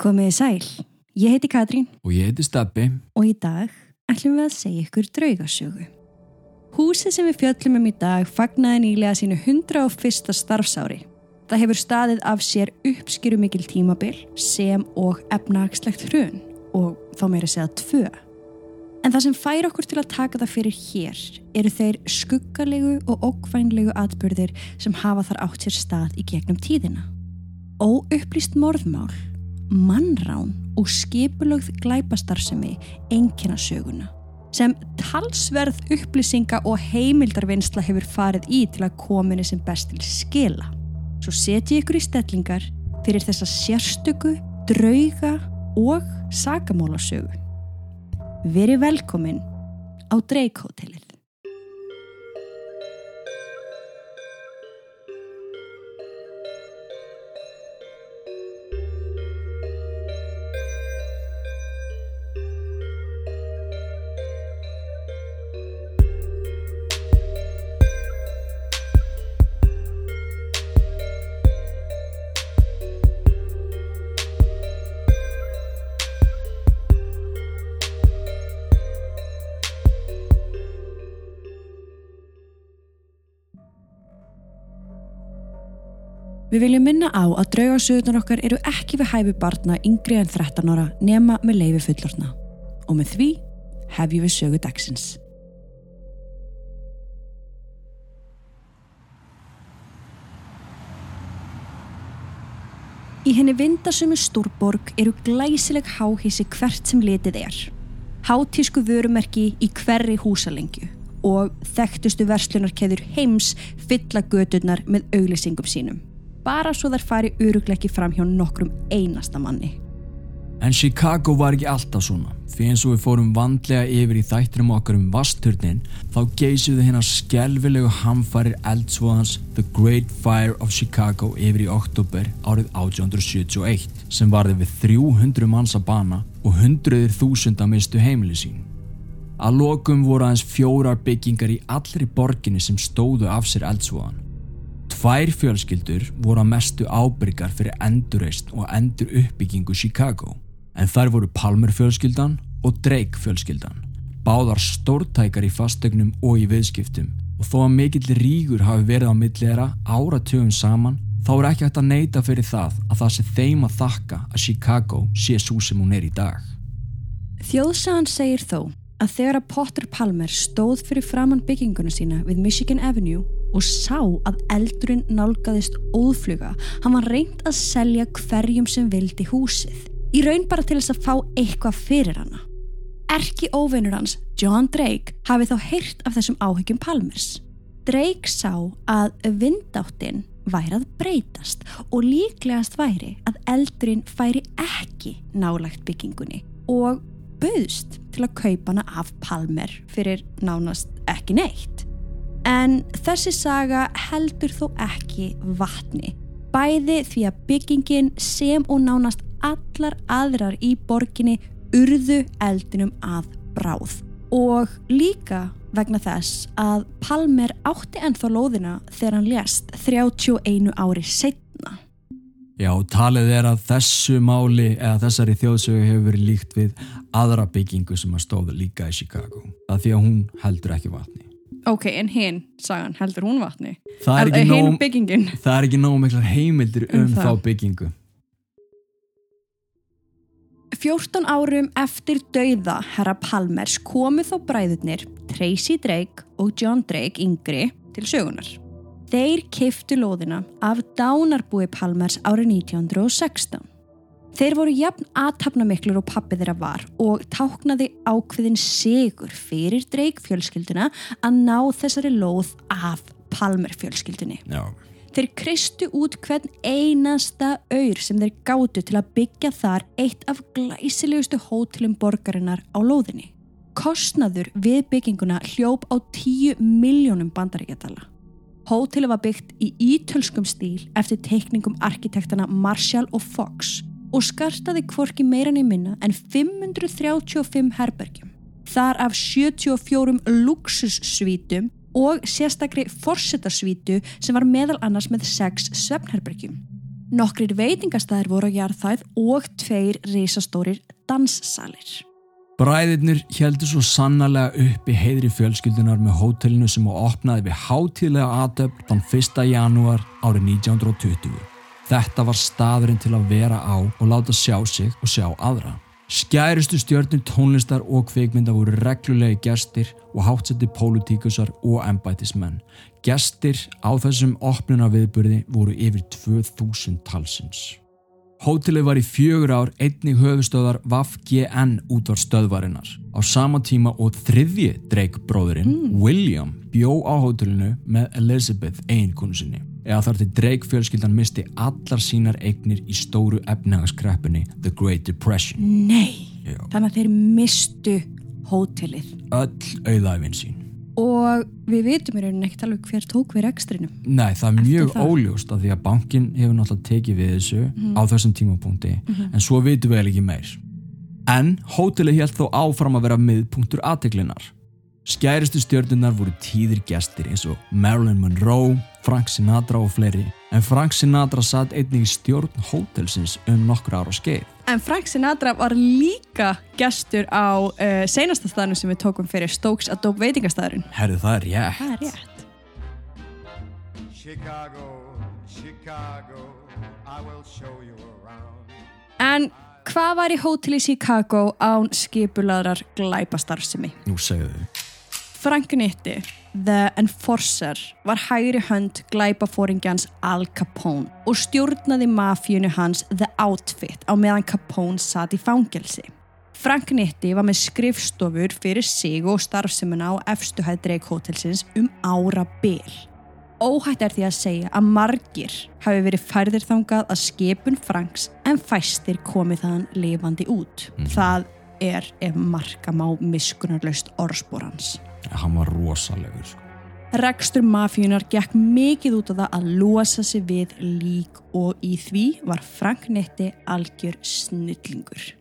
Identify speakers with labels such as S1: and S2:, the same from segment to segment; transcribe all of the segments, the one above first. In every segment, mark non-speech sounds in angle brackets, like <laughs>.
S1: Komiði sæl, ég heiti Katrín
S2: Og ég heiti Stabbi.
S1: og í dag ætlum við að segja ykkur draugasögu. Húsið sem við fjöllum um í dag fagnaði nýlega sínu 101. starfsári. Það hefur staðið af sér uppskýru mikil tímabil sem og efnagslegt hrun og þá meira segja tvö. En það sem fær okkur til að taka það fyrir hér eru þeir skuggalegu og ókvænlegu atbyrðir sem hafa þar átt sér stað í gegnum tíðina. Óupplýst morðmál, mannrán og skipulögð glæpastarfsemi einkina söguna sem talsverð upplýsinga og heimildarvinnsla hefur farið í til að kominu sem best til skila. Svo setji ykkur í stellingar fyrir þessa sérstöku, drauga og sakamólasögu. Veri velkomin á Dreik-hótelið. Við viljum minna á að draugasögurnar okkar eru ekki við hæfi barna yngri en 13 ára nema með leifi fullorna. Og með því hefjum við sögu dagsins. Í henni vindasömu stúrborg eru glæsileg háhísi hvert sem litið er. Hátísku vörumerki í hverri húsalengju og þekktustu verslunarkeður heims fylla göturnar með auglýsingum sínum. Bara svo þær fari örugleiki fram hjá nokkrum einasta manni.
S2: En Chicago var ekki alltaf svona. Því eins og við fórum vandlega yfir í þættinum okkar um vasturnin þá geysuðu hérna skelvilegu hamfarir eldsvoðans The Great Fire of Chicago yfir í oktober árið 1871 sem varði við 300 manns að bana og hundruðir þúsunda mistu heimili sín. Að lokum voru aðeins fjórar byggingar í allri borginni sem stóðu af sér eldsvoðan. Tvær fjölskyldur voru að mestu ábyrgar fyrir endurreist og endur uppbyggingu Chicago en þær voru Palmer fjölskyldan og Drake fjölskyldan. Báðar stórtækar í fastegnum og í viðskiptum og þó að mikill rígur hafi verið á millera áratugum saman þá er ekki hægt að neyta fyrir það að það sé þeim að þakka að Chicago sé svo sem hún er í dag.
S1: Þjóðsagan segir þó að þegar að Potter Palmer stóð fyrir framann bygginguna sína við Michigan Avenue og sá að eldurinn nálgaðist óðfluga, hann var reynd að selja hverjum sem vildi húsið. Í raun bara til þess að fá eitthvað fyrir hana. Erki óvinnur hans, John Drake, hafi þá heyrt af þessum áhyggjum Palmers. Drake sá að vindáttin væri að breytast og líklegast væri að eldurinn færi ekki nálagt byggingunni og bauðst til að kaupa hana af Palmer fyrir nánast ekki neitt. En þessi saga heldur þó ekki vatni. Bæði því að byggingin sem og nánast allar aðrar í borginni urðu eldinum að bráð. Og líka vegna þess að Palmer átti ennþá lóðina þegar hann lést 31 ári setna.
S2: Já, talið er að þessu máli eða þessari þjóðsögu hefur verið líkt við aðra byggingu sem að stóðu líka í Chicago. Það því að hún heldur ekki vatni.
S1: Ok, en hinn, sagan, heldur hún vatni?
S2: Það er ekki nóg,
S1: byggingin?
S2: það er ekki nóg miklar heimildir
S1: Um
S2: um, þá byggingu.
S1: 14 árum eftir dauða herra Palmers komu þó bræðurnir Tracy Drake og John Drake yngri til sögunar. Þeir kiftu lóðina af dánarbúi Palmers árið 1916. Þeir voru jafn aðtapnamiklur og pappi þeirra var og táknaði ákveðin sigur fyrir Drake fjölskylduna að ná þessari lóð af Palmer fjölskyldunni.
S2: Já.
S1: Þeir kristu út hvern einasta auður sem þeir gátu til að byggja þar eitt af glæsilegustu hótelum borgarinnar á lóðinni. Kostnaður við bygginguna hljóp á 10 miljónum bandaríkjadala. Hótelið var byggt í ítölskum stíl eftir teikningum arkitektana Marshall og Fox og skartaði hvorki meira niður minna en 535 herbergjum. Þar af 74 luxussvítum og sérstakri forsetarsvítu sem var meðal annars með 6 svefnherbergjum. Nokkrir veitingastæðir voru á jarðhæð og tveir risastórir danssalir.
S2: Bræðirnir heldur svo sannarlega upp í heiðri fjölskyldunar með hótelinu sem á opnaði við hátíðlega aðdöfn þann 1. janúar árið 1920. Þetta var staðurinn til að vera á og láta sjá sig og sjá aðra. Skæristu stjörnir tónlistar og kvikmynda voru reglulegi gestir og hátsetti pólutíkusar og embætismenn. Gestir á þessum opnuna viðburði voru yfir 2000 talsins. Hótelið var í fjögur ár einnig höfustöðar VAF-GN útvar stöðvarinnar. Á sama tíma og þriðji Drake-bróðurinn, mm. William, bjó á hótelinu með Elizabeth eiginkonu sinni. Eða þar til Drake-fjölskyldan misti allar sínar eignir í stóru efnagaskreppunni The Great Depression.
S1: Nei, Já. þannig að þeir mistu hótelið.
S2: Öll auðæfin sín
S1: og við vitum í rauninni ekkert alveg hver tók við rekstrinum
S2: Nei, það er mjög það. óljóst að því að bankin hefur náttúrulega tekið við þessu mm. á þessum tímapunkti mm -hmm. en svo vitum við ekki meir en hótelið held þó áfram að vera miðpunktur aðteglinnar Skæristu stjórnunar voru tíðir gestir eins og Marilyn Monroe, Frank Sinatra og fleiri en Frank Sinatra satt einnig í stjórn hótelsins um nokkur ára skeið.
S1: En Frank Sinatra var líka gestur á uh, seinasta staðinu sem við tókum fyrir Stokes Adobe veitingastæðurinn.
S2: Herðu það er rétt.
S1: Það er rétt.
S3: Chicago, Chicago, I will show you around.
S1: En hvað var í hóteli Chicago án skipulaðrar glæpastarfsemi?
S2: Nú segðu þið.
S1: Frank Nitti, The Enforcer, var hægri hönd glæpafóringjans Al Capone og stjórnaði mafíunu hans The Outfit á meðan Capone satt í fangelsi. Frank Nitti var með skrifstofur fyrir sig og starfsemuna á efstuhæð Dreik-hótelsins um ára byll. Óhætt er því að segja að margir hafi verið færðir þangað að skipun Franks en fæstir komið þann lifandi út. Mm. Það er ef marka má miskunarlaust orðspórans
S2: hann var rosalegur sko.
S1: Rekstur mafíunar gekk mikið út á það að losa sig við lík og í því var Frank Netti algjör snillingur.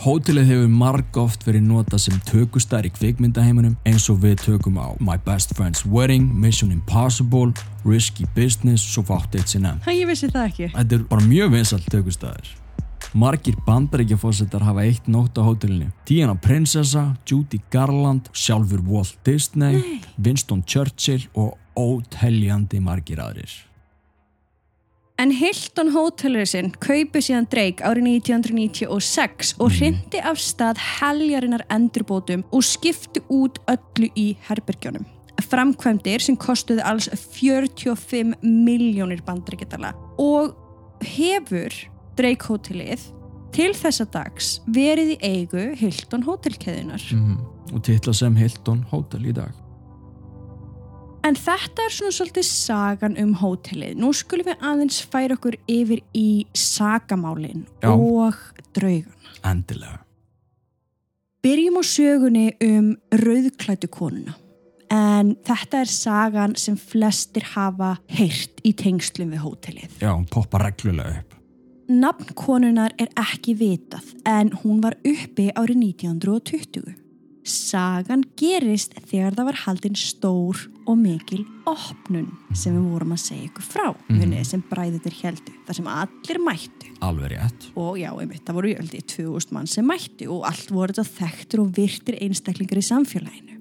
S2: Hótelið hefur marg oft verið notað sem tökustar í kvikmyndaheiminum eins og við tökum á My Best Friend's Wedding, Mission Impossible, Risky Business, svo fátt eitt sinna.
S1: Hæ, ég vissi það ekki.
S2: Þetta er bara mjög vinsalt tökustar. Margir bandaríkjafósettar hafa eitt nótt á hótelinu. Diana Prinsessa, Judy Garland, sjálfur Walt Disney, Nei. Winston Churchill og óteljandi margir aðrir.
S1: En Hilton Hotelur sinn kaupi síðan Drake árið 1996 og mm. hrindi af stað heljarinnar endurbótum og skipti út öllu í herbergjónum. Framkvæmdir sem kostuði alls 45 miljónir bandaríkjadala og hefur Drake hótelið til þessa dags verið í eigu Hilton hótelkeðinar mm
S2: -hmm. og titla sem Hilton hótel í dag
S1: En þetta er svona svolítið sagan um hótelið. Nú skulum við aðeins færa okkur yfir í sagamálin Já. og draugan.
S2: Endilega.
S1: Byrjum á sögunni um rauðklætu konuna. En þetta er sagan sem flestir hafa heyrt í tengslum við hótelið.
S2: Já, hún poppa reglulega upp.
S1: Nafn konunar er ekki vitað en hún var uppi árið 1920. Sagan gerist þegar það var haldinn stór og mikil opnun sem við vorum að segja ykkur frá mm. sem bræðitur heldu, þar sem allir mættu.
S2: Alveg rétt.
S1: Og já, einmitt, það voru jöldið 2000 mann sem mættu og allt voru þetta þekktur og virtir einstaklingar í samfélaginu.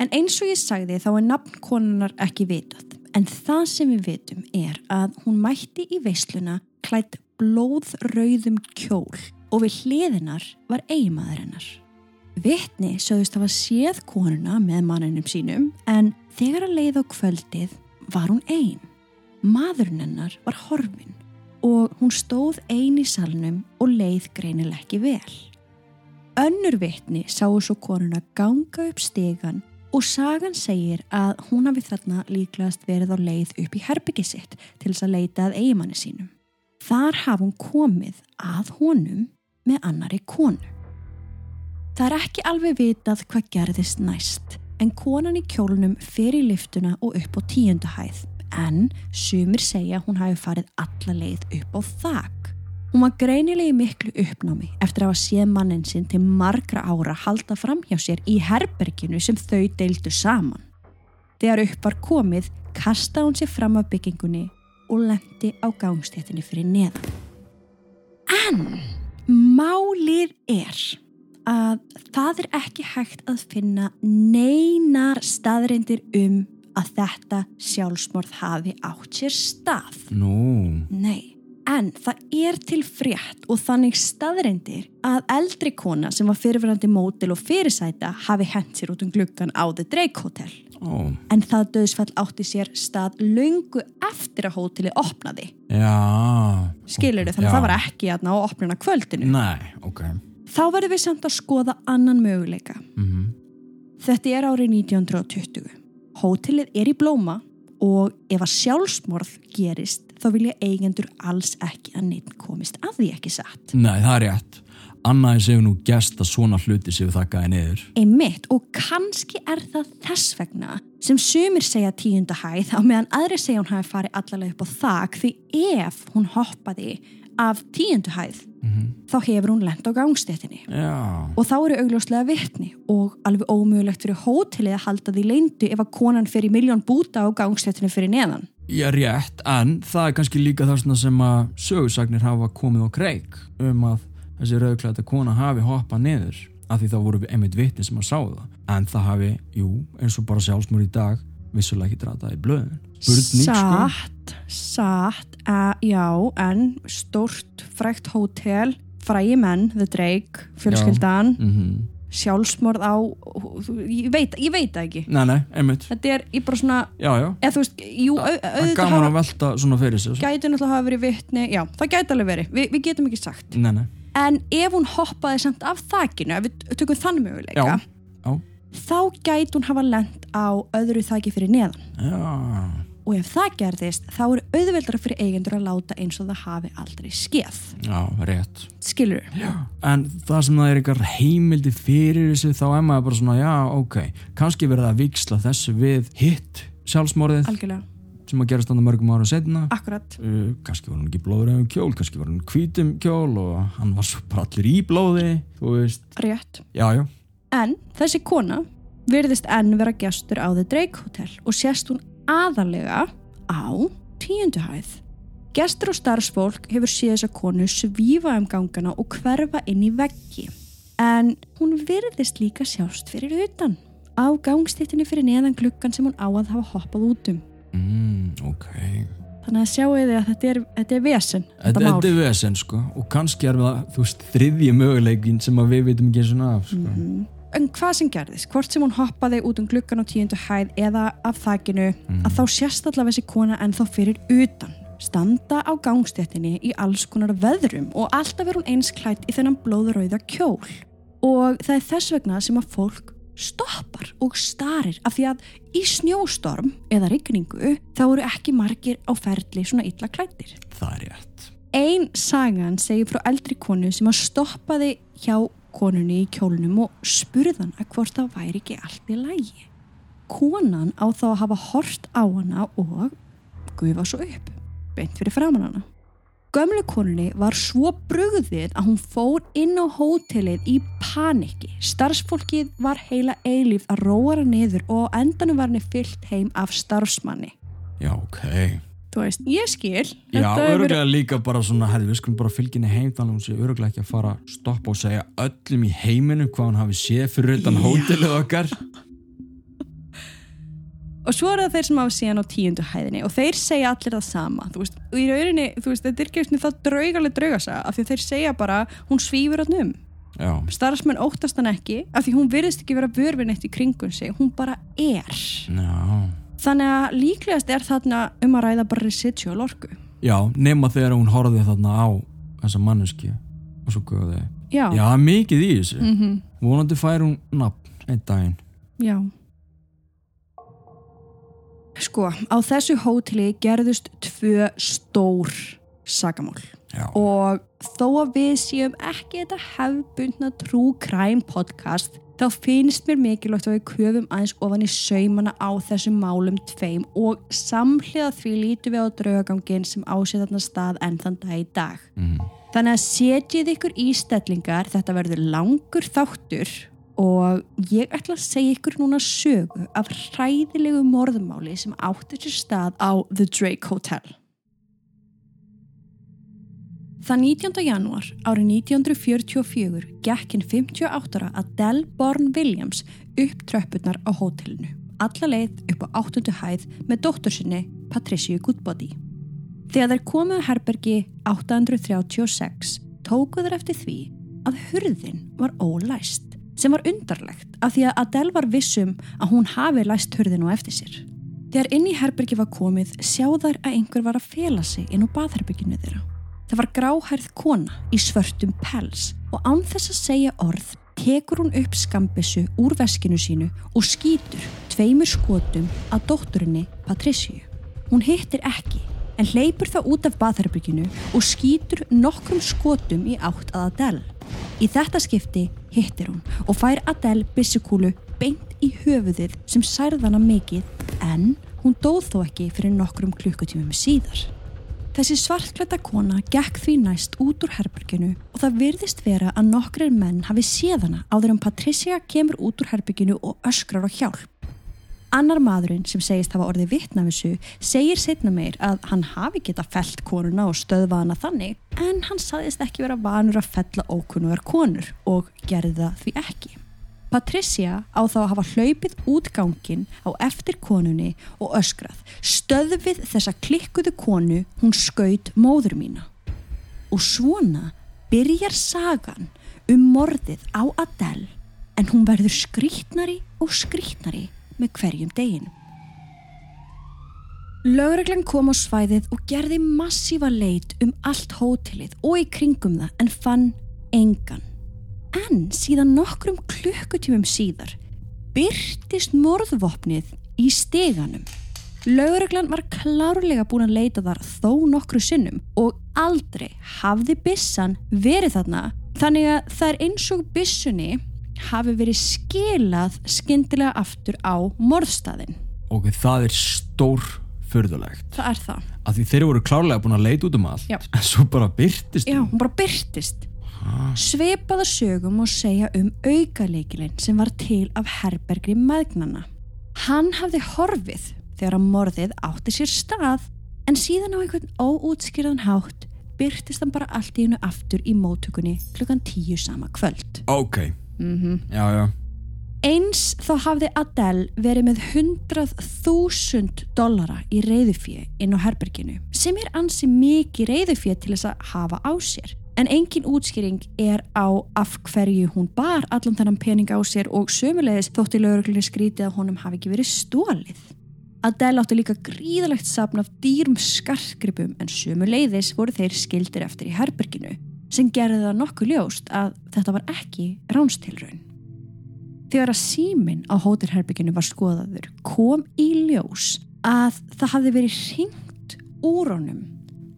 S1: En eins og ég sagði þá er nafn konunar ekki vitað. En það sem við vitum er að hún mætti í veisluna klætt blóðrauðum kjól og við hliðinar var eigimaður hennar. Vittni sögðust að hafa séð konuna með manninum sínum en þegar að leið á kvöldið var hún einn. Maðurinn hennar var horfin og hún stóð einn í salnum og leið greinileg ekki vel. Önnur vittni sáu svo konuna ganga upp stegan og sagan segir að hún hafi þarna líklegast verið á leið upp í herbygisitt til þess að leita að eigimanni sínum. Þar hafa hún komið að honum með annari konu. Það er ekki alveg vitað hvað gerðist næst en konan í kjólunum fer í liftuna og upp á tíundahæð en sumir segja hún hafi farið alla leið upp á þak. Hún var greinilegi miklu uppnámi eftir að hafa séð mannin sinn til margra ára halda fram hjá sér í herberginu sem þau deildu saman. Þegar upp var komið kastaði hún sér fram af byggingunni og lendi á gangstéttinni fyrir neðan. En málið er að það er ekki hægt að finna neinar staðreindir um að þetta sjálfsmorð hafi átt sér stað.
S2: Nú,
S1: Nei, en það er til frétt og þannig staðreindir að eldri kona sem var fyrirverandi mótil og fyrirsæta hafi hent sér út um gluggan á The Drake Hotel.
S2: Ó,
S1: En það döðsfall átti sér stað löngu eftir að hóteli opnaði.
S2: já.
S1: Skilur þau, þannig að það var ekki aðna á opnuna kvöldinu.
S2: Nei, ok.
S1: Þá verðum við samt að skoða annan möguleika.
S2: Mm
S1: Þetta er árið 1920. Hótelið er í blóma og ef að sjálfsmorð gerist þá vilja eigendur alls ekki að neitt komist að því ekki satt.
S2: Nei, það er rétt. Annaði séu nú gest að svona hluti séu þakkaði niður.
S1: Einmitt og kannski er það þess vegna sem sumir segja tíunda hæð á meðan aðri segja hún hafi farið allalega upp á þak því ef hún hoppaði af tíundu hæð þá hefur hún lent á gangstéttinni.
S2: Já,
S1: Og þá eru augljóslega vitni og alveg ómögulegt fyrir hótelið að halda því leyndu ef að konan fyrir miljón búta á gangstéttinu fyrir neðan.
S2: ég er rétt, en það er kannski líka þessna sem að sögursagnir hafa komið á kreik um að þessi rauðklæta kona hafi hoppað niður af því þá voru við einmitt vitni sem að sá það. En það hafi, jú, eins og bara sjálfsmór í dag, vissulega ekki dratað í blöðin.
S1: Satt, satt, uh, já, en stórt frækt hótel, frægi menn, The Drake, fjölskyldan,
S2: Mm
S1: sjálfsmorð á, ég veit, ég veit það ekki.
S2: Nei, nei, einmitt.
S1: Þetta er í bara svona,
S2: Já, já.
S1: þú veist, jú,
S2: Það er gaman að velta svona fyrir sér.
S1: gæti náttúrulega hafa verið vitni, já, það gæti alveg verið, Vi, við getum ekki sagt.
S2: Nei, nei.
S1: En ef hún hoppaði samt af þakinu, ef við tökum þann möguleika,
S2: Já, já.
S1: þá gæti hún hafa lent á öðru þaki fyrir neðan.
S2: Já,
S1: Og ef það gerðist, þá er auðveldara fyrir eigendur að láta eins og það hafi aldrei skeð.
S2: já, rétt.
S1: Skilur.
S2: En það sem það er eitthvað heimildi fyrir þessu þá er maður bara svona, já, ok, kannski verið að viksla þessu við hitt sjálfsmorðið
S1: Algjörlega,
S2: sem að gerast þannig mörgum ára setna.
S1: akkurat.
S2: Uh, kannski var hann ekki blóður um kjól, kannski var hann hvítum kjól og hann var svo bara allir í blóði, þú veist.
S1: Rétt.
S2: Já, já,
S1: En þessi kona virðist enn vera gestur á The Drake Hotel og sést hún aðalega á tíundu hæð. Gestur og starfsfólk hefur séð þessa konu svífa um gangana og hverfa inn í veggi. En hún virðist líka sjást fyrir utan á gangstittinni fyrir neðan gluggan sem hún á að hafa hoppað út um.
S2: Mm, ok.
S1: Þannig að sjáu þið að þetta er, þetta er vesen,
S2: Þetta,
S1: þetta
S2: er vesen, sko, og kannski er það, veist, þriðji möguleikin sem við veitum ekki svona af, sko.
S1: Mhm. En hvað sem gerðist, hvort sem hún hoppaði út um gluggan á tíundu hæð eða af þakinu, að þá sést allavega þessi kona ennþá fyrir utan. Standa á gangstéttinni í alls konar veðrum og alltaf er hún eins klætt í þennan blóðrauða kjól. Og það er þess vegna sem að fólk stoppar og starir af því að í snjóstorm eða rigningu þá eru ekki margir á ferli svona illa klættir.
S2: Það er rétt.
S1: Ein sagan segir frá eldri konu sem að stoppaði hjá konunni í kjólnum og spurðan að hvort það væri ekki allt í lægi. Konan á þá að hafa hort á hana og gufa svo upp, beint fyrir framan hana. Gömlu konunni var svo brugðið að hún fór inn á hótelið í paniki. Starfsfólkið var heila eilíf að róa hana niður og endanum var henni fyllt heim af starfsmanni.
S2: Já, ok.
S1: Þú veist, ég skil.
S2: Já,
S1: hefur verið-
S2: öruglega líka bara svona, herri, við skulum bara fylginni heim þannig að hún sé öruglega ekki að fara að stoppa og segja öllum í heiminum hvað hún hafi séð fyrir utan
S1: Já.
S2: hótelið okkar.
S1: Og svo er það þeir sem hafa síðan á tíundu hæðinni og þeir segja allir það sama þú veist, og í rauninni, þú veist, þetta er ekki svona það draugaleg draugasa af því þeir segja bara hún svífur hann um, starfsmenn óttast hann ekki af því hún virðist ekki vera vörfin eitt í kringum sig, hún bara er
S2: já.
S1: þannig að líklegast er þarna um að ræða bara residual orku
S2: Já, nema þegar hún horfði þarna á þessa manneski og svo guði.
S1: já,
S2: Já, mikið í þessu.
S1: Mhm.
S2: Vonandi fær hún nafn einn daginn.
S1: já. Sko, á þessu hóteli gerðust tvö stór sagamál
S2: Já.
S1: og þó að við séum ekki þetta hefbundna true crime podcast þá finnst mér mikilvægt að við köfum aðeins ofan í saumana á þessum málum tveim og samhliða því lítum við á draugagangin sem ásett þarna stað enn þann dag í dag.
S2: Mm.
S1: Þannig að setjið ykkur í stellingar, þetta verður langur þáttur og ég ætla að segja ykkur núna sögu af hræðilegu morðmáli sem átti sér stað á The Drake Hotel. Það 19. janúar árið 1944 gekk hinn 58 ára Adele Born Williams upp tröppurnar á hótelinu. Alla leið upp á 8. hæð með dóttur sinni Patricia Goodbody. Þegar þær komuðu herbergi 836 tókuður eftir því að hurðin var ólæst sem var undarlegt af því að Adele var vissum að hún hafi læst hurðinu eftir sér. Þegar inn í herbergi var komið sjáðar að einhver var að fela sig inn á baðherberginu þeirra. Það var gráhærð kona í svörtum pels og án þess að segja orð tekur hún upp skambissu úr veskinu sínu og skýtur tveimur skotum að dótturinni Patricia. Hún hittir ekki en hleypur það út af baðherbygginu og skýtur nokkrum skotum í átt að Adele. Í þetta skipti hittir hún og fær Adele byssukúlu beint í höfuðið sem særðana mikið en hún dóð þó ekki fyrir nokkrum klukkutímum síðar. Þessi svartklæta kona gekk því næst út úr herberginu og það virðist vera að nokkrir menn hafi séðana áður en Patricia kemur út úr herberginu og öskrar á hjálp. Annar maðurinn sem segist hafa orðið vittnafissu segir setna meir að hann hafi geta felt konuna og stöðvaðana þannig en hann saðist ekki vera vanur að fella ókunnugar konur og gerði það því ekki. Patricia á þá að hafa hlaupið út gangin á eftir konunni og öskrað. Stöðvið þessa klikkuðu konu, hún skaut móður mína. Og svona byrjar sagan um morðið á Adele en hún verður skrítnari og skrítnari með hverjum degin. Lögreglan kom á svæðið og gerði massífa leit um allt hótelið og í kringum það en fann engan. En síðan nokkrum klukkutímum síðar byrtist morðvopnið í steganum. Lauruglan var klárlega búin að leita þar þó nokkru sinnum og aldrei hafði bissan verið þarna þannig að það er eins og bissunni hafi verið skilað skyndilega aftur á morðstæðin.
S2: Ok, það er stór fyrðulegt.
S1: Það er það.
S2: Af því þeir voru klárlega búin að leita út um allt,
S1: Já.
S2: en svo bara byrtist
S1: Já,
S2: hún.
S1: bara byrtist. Sveipaða sögum og segja um aukaleikilinn sem var til af herbergri maðgnana. Hann hafði horfið þegar að morðið átti sér stað en síðan á einhvern óútskýrðan hátt byrtist hann bara allt í hennu aftur í móttökunni klukkan tíu sama kvöld.
S2: Ok,
S1: Mm
S2: já, já.
S1: Eins þá hafði Adele verið með 100.000 dollara í reyðufíu inn á herberginu sem er ansi mikið reyðufíu til þess að hafa á sér. En engin útskýring er á af hverju hún bar allan þennan pening á sér og sömulegis þótti lögurglunni skrítið að honum hafi ekki verið stólið. Adele átti líka gríðalegt sapn af dýrum skarkripum en sömuleiðis voru þeir skildir eftir í herberginu sem gerði það nokkuð ljóst að þetta var ekki ránstilraun. Þegar að síminn á hótelherbygginu var skoðaður kom í ljós að það hafði verið hringt úr honum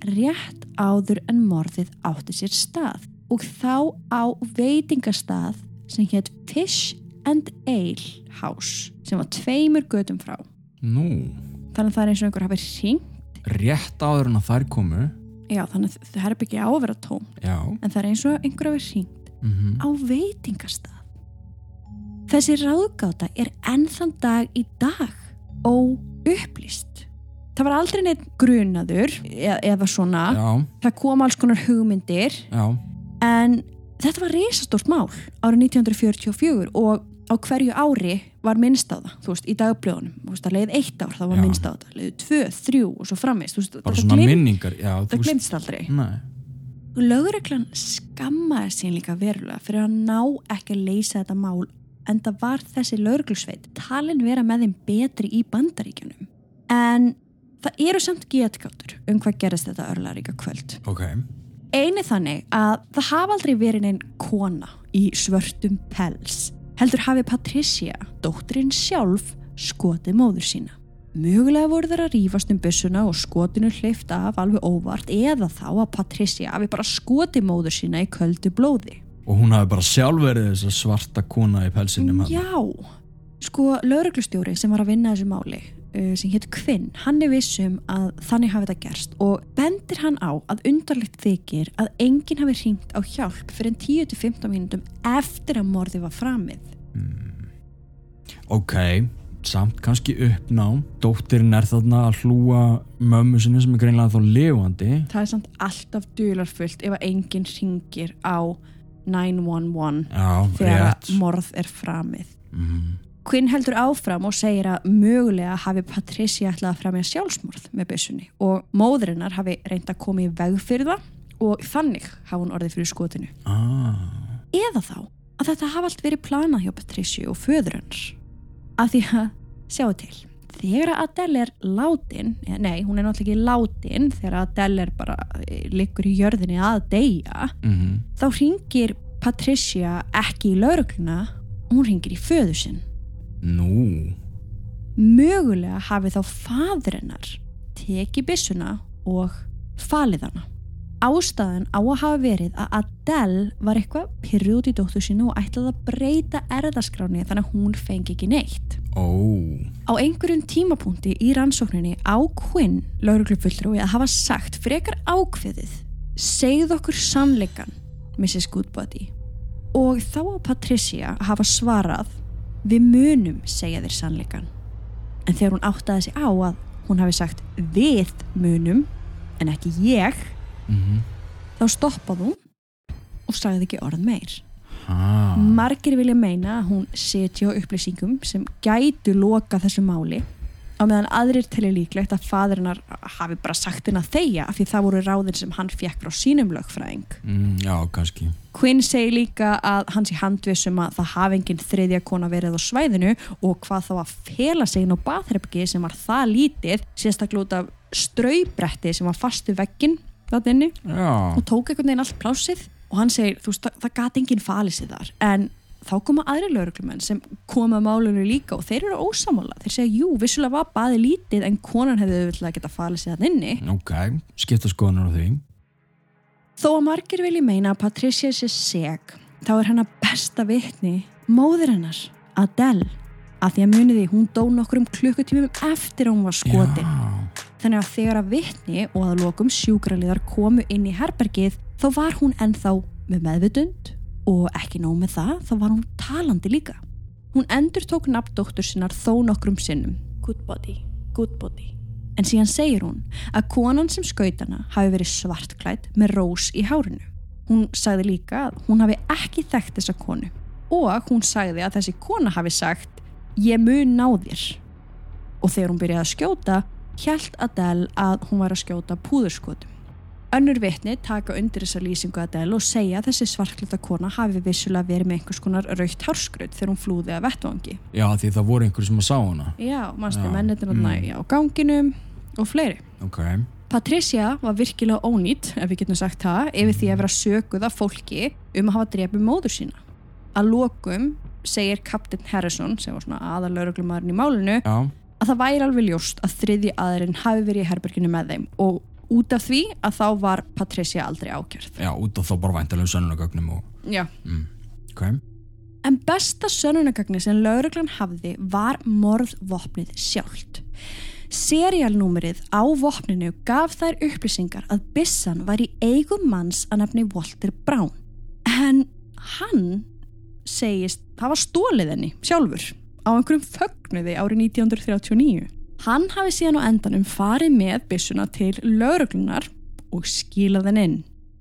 S1: rétt áður en morðið átti sér stað og þá á veitingastað sem hétt Fish and Ale House sem var tveimur götum frá.
S2: Nú,
S1: Þannig að það er eins og einhver hafi hringt,
S2: rétt áður en að þær komu,
S1: já þannig að það herbyggi á að vera tóm,
S2: já,
S1: en það er eins og einhver hafi hringt
S2: mhm,
S1: á veitingastað. Þessi ráðgáta er ennþann dag í dag óupplýst. Það var aldrei neitt grunaður e eða svona,
S2: já,
S1: það kom alls konar hugmyndir.
S2: Já,
S1: en þetta var risastórt mál árið 1944 og á hverju ári var minnst á það, þú veist, í dagblöðunum, það leið eitt ár, það var
S2: Já.
S1: minnst á það, leiði tvö, þrjú og svo framist, þú veist,
S2: bara
S1: það
S2: svona
S1: gleym-
S2: minningar, já,
S1: það glemst aldrei.
S2: nei,
S1: Lögreglan skammaði sín líka verulega fyrir að ná ekki að leysa þetta mál en það var þessi lögreglusveit talin vera með þeim betri í bandaríkjunum. En það eru samt getgáttur um hvað gerist þetta örlaríka kvöld.
S2: ok,
S1: Einu þannig að það hafa aldrei verið neinn kona í svörtum pels. Heldur hafi Patricia, dóttirinn sjálf, skotið móður sína. Mögulega voru þeir að rífast um byssuna og skotinu hleyft af alveg óvart eða þá að Patricia hafi bara skotið móður sína í köldu blóði.
S2: og hún hafi bara sjálf verið þess svarta kona í pelsinum hann.
S1: Já, sko lauruglustjóri sem var að vinna þessu máli uh, sem hétt Kvinn, hann er vissum að þannig hafi þetta gerst og bendir hann á að undarlegt þykir að enginn hafi hringt á hjálp fyrir en 10-15 mínútum eftir að morði var framið.
S2: ok, samt kannski uppnám. Dóttirinn er þarna að hlúa mömmu sinni sem er greinlega þá lifandi.
S1: Það er samt alltaf dularfullt ef að enginn ringir á 911
S2: já,
S1: þegar
S2: rétt.
S1: morð er framið.
S2: Mm.
S1: Quinn heldur áfram og segir að mögulega hafi Patricia ætlað að fremja sjálfsmorð með byssunni og móðurinnar hafi reynd að koma í veg fyrir það og þannig hafa hún orðið fyrir skotinu.
S2: ah.
S1: Eða þá að þetta hafa allt verið planað hjá Patricia og föður hans. Af því að, sjáu til, þegar Adele er látin, nei, hún er náttúrulega ekki látin þegar Adele er bara eh, liggur í jörðinni að deyja,
S2: mm
S1: þá ringir Patricia ekki í laurugluna, hún ringir í föður sinn.
S2: Nú
S1: mögulega hafi þá fadur hennar tekið byssuna og falið hana. Ástæðan á að hafa verið að Adele var eitthvað pyrruð út í dóttu sínu og ætlaði að breyta erðaskráni þannig að hún fengi ekki neitt.
S2: ó,
S1: Á einhverjum tímapunkti í rannsókninni á Quinn, lauruglufulltrúi, að hafa sagt frekar ákveðið segð okkur sannleikan, Mrs. Goodbody. Og þá að Patricia hafa svarað við munum segja þér sannleikan. En þegar hún áttaði sig á að hún hafi sagt við munum en ekki ég,
S2: mm
S1: þá stoppaði hún og sagði ekki orð meir.
S2: ha.
S1: Margir vilja meina að hún setja upplýsingum sem gætu loka þessu máli á meðan aðrir telja líklegt að fadrinnar hafi bara sagt henn að þeia af því það voru ráðin sem hann fekk frá sínum lögfræðing.
S2: mm, já, kannski.
S1: Quinn segir líka að hans í handvissum að það hafi enginn þriðja kona verið á svæðinu og hvað þá að fela sig inn á bathrerbyggi sem var það lítið sérstaklega út af straubretti sem var fastu veggin þarna inni
S2: já,
S1: og tók einhvern veginn allt plásið og hann segir, þú veist, það gati enginn falið sig þar. En þá koma aðri lauruglumenn sem koma að málunum líka og þeir eru ósamála þeir segja, jú, vissulega var baði lítið en konan hefði auðvitað geta falið sig þann inni.
S2: Ok, skipta skoðanur á því.
S1: Þó að margir vilji meina að Patricia sé seg þá er hennar besta vitni móður hennar, Adele. Að því að muniði, hún dó nokkrum klukkutímum eftir að hún var skotin.
S2: Já,
S1: Þannig að þegar að vitni og að lokum sjúkraliðar komu inn í herbergið þá var hún ennþá með meðvitund og ekki nóg með það, þá var hún talandi líka. Hún endur tók nafndóttur sinnar þó nokkrum sinnum. Good body, good body. En síðan segir hún að konan sem skaut hana hafi verið svartklætt með rós í hárinu. Hún sagði líka að hún hafi ekki þekkt þessa konu og hún sagði að þessi kona hafi sagt ég mun ná þér. Og þegar hún byrjaði að skjóta hjælt Adele að hún var að skjóta púðurskotum. Önnur vitni taka undir þessa lýsingu Adele og segja að þessi svarklita kona hafi vissulega verið með einhvers konar raukt hárskrut þegar hún flúði að vettvangi.
S2: já, því það voru einhverju sem að sá hana
S1: Já, mannstu mennir
S2: mm.
S1: á ganginum og fleiri.
S2: ok,
S1: Patricia var virkilega ónýtt, ef við getum sagt það, yfir því að vera sökuð af fólki um að hafa drefið móður sína. Að lokum segir Captain Harrison, sem var svona aðalauruglumæðurinn í málinu,
S2: já,
S1: að það væri alveg ljóst að þriði aðurinn hafi verið í herberginu með þeim og út af því að þá var Patricia aldrei ákjörð.
S2: já, út af þá bara væntalegum sönnunagögnum og,
S1: Já.
S2: mm, ok
S1: En besta sönunagagni sem lauruglan hafði var morðvopnið sjálft. Serialnúmerið á vopninu gaf þær upplýsingar að Bissan var í eigum manns að nefni Walter Brown. En hann segist hafa stólið henni sjálfur á einhverjum fögnuði árið 1939. Hann hafi síðan á endanum farið með Bissuna til lauruglunar og skilað henn inn.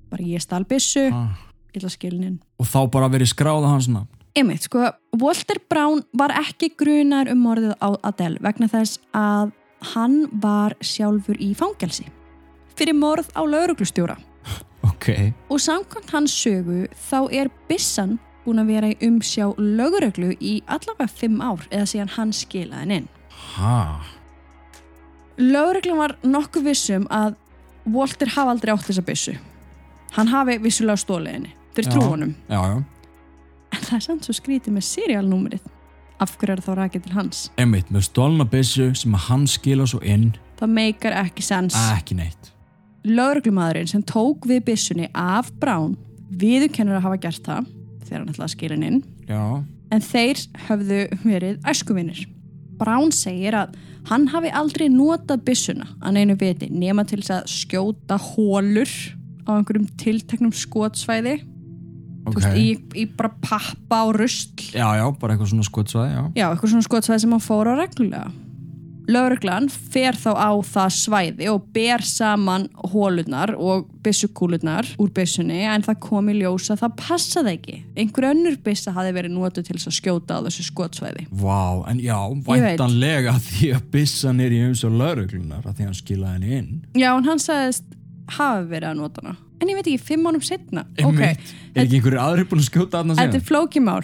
S1: Bara ég stál Bissu,
S2: ah.
S1: ég ætla að skilin inn.
S2: og þá bara verið skráða hans nafn
S1: Einmitt, sko, Walter Brown var ekki grunar um morðið á Adele vegna þess að hann var sjálfur í fangelsi fyrir morð á lauruglustjóra
S2: ok,
S1: og samkvæmt hans sögu þá er Bissan búin að vera í umsjá lauruglu í allavega fimm ár eða síðan hann skilaði henn inn.
S2: ha
S1: Lauruglun var nokkuð vissum að Walter hafa aldrei átt þessa bissu. Hann hafi vissulega stólið henni. Þeir trú honum.
S2: já, já,
S1: En það er samt svo skrítið með serialnúmerið. Af hverju er það rækið til hans?
S2: einmitt með stólna byssu sem hann skila svo inn
S1: Það meikar ekki sens.
S2: ekki neitt
S1: Lauruglumadurinn sem tók við byssunni af Brown viðurkennur að hafa gert það þegar hann ætlaði að skila henni inn
S2: já,
S1: en þeir höfðu verið æskuvinir. Brown segir að hann hafi aldrei notað byssuna að neinu viti nema til þess að skjóta hólur á einhverjum tilteknum skotsvæði Þú
S2: Ok.
S1: veist, í, í bara pappa og rusl
S2: Já, já, bara eitthvað svona skotsvæði, já.
S1: já, eitthvað svona skotsvæði sem hann fór á reglulega lögreglan fer þá á það svæði og ber saman hólunar og byssukúlunar úr byssunni en það kom í ljós að það passaði ekki. Einhver önnur byssa hafi verið notu til þess að skjóta á þessu skotsvæði.
S2: Vá, en já, væntanlega því að byssan er í umsjá lauruglunar að því hann skilaði henni inn.
S1: já, en hann sagðist hafi verið að nota hana. En ég veit ekki, fimm ánum setna
S2: Einmitt. Er ekki einhverju aðri búin að skjóta hann að
S1: Þetta er flókimál.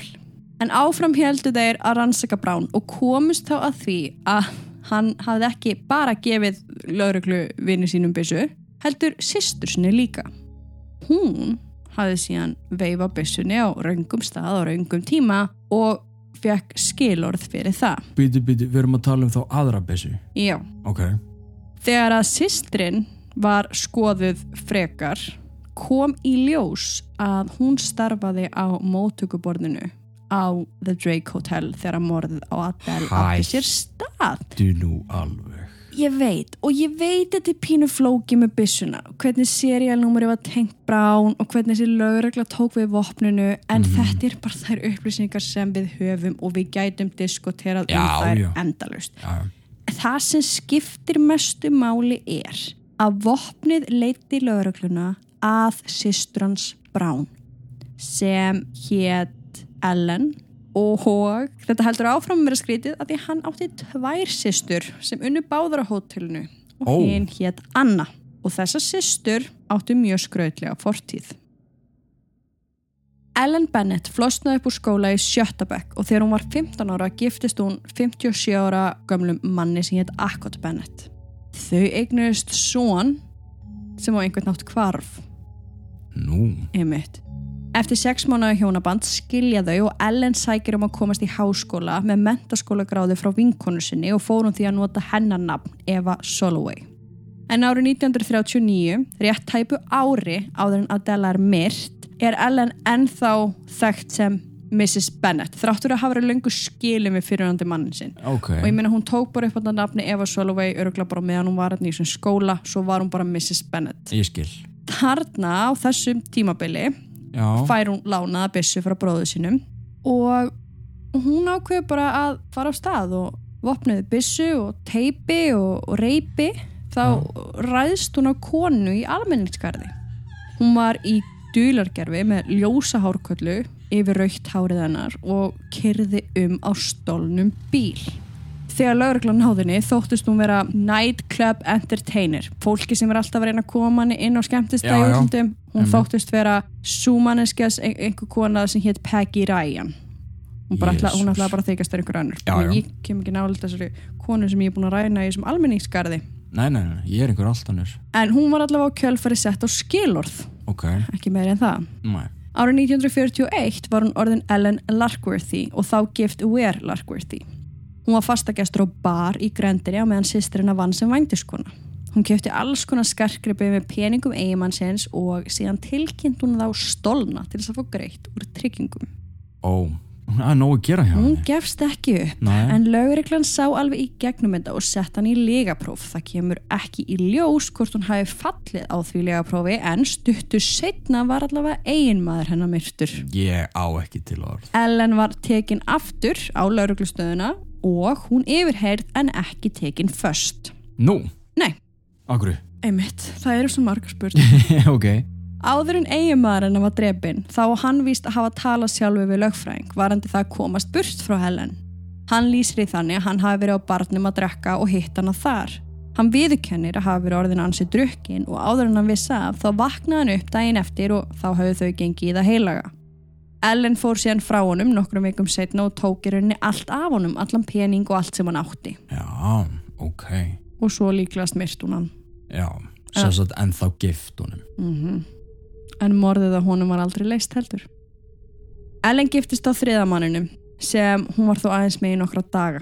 S1: En áfram heldur þeir að rannsaka Brown og komust þá að því að hann hafði ekki bara gefið lauruglu vinni sínum byssu, heldur systur sinni líka. Hún hafði síðan veifa byssunni á raungum stað og raungum tíma og fekk skilorð fyrir það.
S2: Býtu, býtu, við erum að tala um þá aðra byssu.
S1: Já.
S2: Ok.
S1: Þegar að systrin var skoðuð frekar kom í ljós að hún starfaði á móttökuborðinu á The Drake Hotel þegar morðið á Adele átti sér stað.
S2: Du nú alveg.
S1: Ég veit og ég veit þetta er pínu flóki með byssuna hvernig serialnúmeri var tengt Brown og hvernig þessi lögregla tók við vopninu en þetta er bara þær upplýsingar sem við höfum og við gætum diskuterað um þær endalust.
S2: Já,
S1: Það sem skiptir mestu máli er að vopnið leiti lögregluna að systrans Brown sem hétt Ellen og þetta heldur áfram að vera skrítið að því hann átti tvær systur sem unnu báðar á hótelinu og
S2: Ó.
S1: hinn hétt Anna og þessa systur áttu mjög skrautlega fortíð. Ellen Bennett flosnaði upp úr skóla í Sjötabekk og þegar hún var 15 ára giftist hún 57 ára gömlum manni sem hétt Akkot Bennett. Þau eignuðust son sem á einhvern nátt hvarf,
S2: Nú.
S1: einmitt. Eftir sex mánuði hjónaband skilja þau og Ellen sækir um að komast í háskóla með mentaskólagráði frá vinkonu sinni og fór hún því að nota hennar nafn Eva Soloway. En árið 1939, rétt tæpu ári áður en Adela er myrt, er Ellen ennþá þekkt sem Mrs. Bennett, þráttur að hafa verið löngu skilum við fyrirhandi mannin sinn.
S2: Ok.
S1: Og ég meina hún tók bara upp á þetta nafni Eva Soloway örugla bara meðan hún var hérna í þessum skóla, svo var hún bara Mrs. Bennett.
S2: Ég skil.
S1: Þarna á þessum tímabili
S2: Já.
S1: fær hún lánaða byssu frá bróðu sínum og hún ákveður bara að fara á stað og vopnuði byssu og teipi og, og reypi þá ræðst hún á konu í almenningskarði hún var í dulargerfi með ljósa hárköllu yfir raukt hárið hennar og kyrði um á stólnum bíl Þegar lauruglan náðinni þóttist hún vera nightclub entertainer fólki sem er alltaf að reyna að koma henni inn á skemmtistæði hún
S2: Einmitt.
S1: þóttist vera súmanneskjas ein- einhver kona sem hétt Peggy Ryan hún, ætlaði bara að þykast þér einhver önnur
S2: Já, já.
S1: ég kem ekki nálega þessari konu sem ég er búin að ræna í þessum almenningskarði
S2: Nei, nei, nei, ég er einhver allt annars.
S1: en hún var allavega á kjölfari sett á skilorð
S2: Ok.
S1: ekki meiri en það
S2: Nei.
S1: Árið 1941 var hún orðin Ellen Larkworthy og þá gift Ware Larkworthy. Hún var fastagestur á bar í Grendri á meðan sýstrina vann sem vændiskona. Hún kefti alls konar skarkripi með peningum eigimannsins og síðan tilkynnt hún þá stolna til þess að fá greitt úr tryggingum.
S2: Ó, það er nóg að gera hjá
S1: Hún
S2: henni.
S1: gefst ekki upp
S2: Nei.
S1: en lögreglan sá alveg í gegnum þetta og sett hann í legapróf. Það kemur ekki í ljós hvort hún hafi fallið á því legaprófi en stuttu setna var allavega eiginmaður hennar myrtur.
S2: Ég á ekki til orð.
S1: Ellen var tekin aftur á lauruglustöðuna og hún yfirheyrð en ekki tekin först.
S2: Nú,
S1: Nei,
S2: akkur.
S1: einmitt, það eru svo margar spurt. <laughs>
S2: ok.
S1: Áður en eiginmaður hennar var drefin þá hann víst að hafa talað sjálfu við lögfræðing varandi það að komast burt frá Helen. Hann lýsir í þannig að hann hafi verið á barnum að drekka og hitt hana þar. Hann viðurkennir að hafi verið orðin ansi drukkin og áður en hann vissi af þá vaknaði hann upp daginn eftir og þá hafði þau gengið í það heilaga. Ellen fór síðan frá honum nokkrum vikum setna og tók í rauninni allt af honum, allan pening og allt sem hann átti.
S2: Já, ok.
S1: Og svo líklegast myrst hún hann.
S2: Já, sem sagt ennþá gift honum.
S1: Mm En morðið á honum var aldrei leist heldur. Ellen giftist á þriðamannunum sem hún var þó aðeins með í nokkra daga.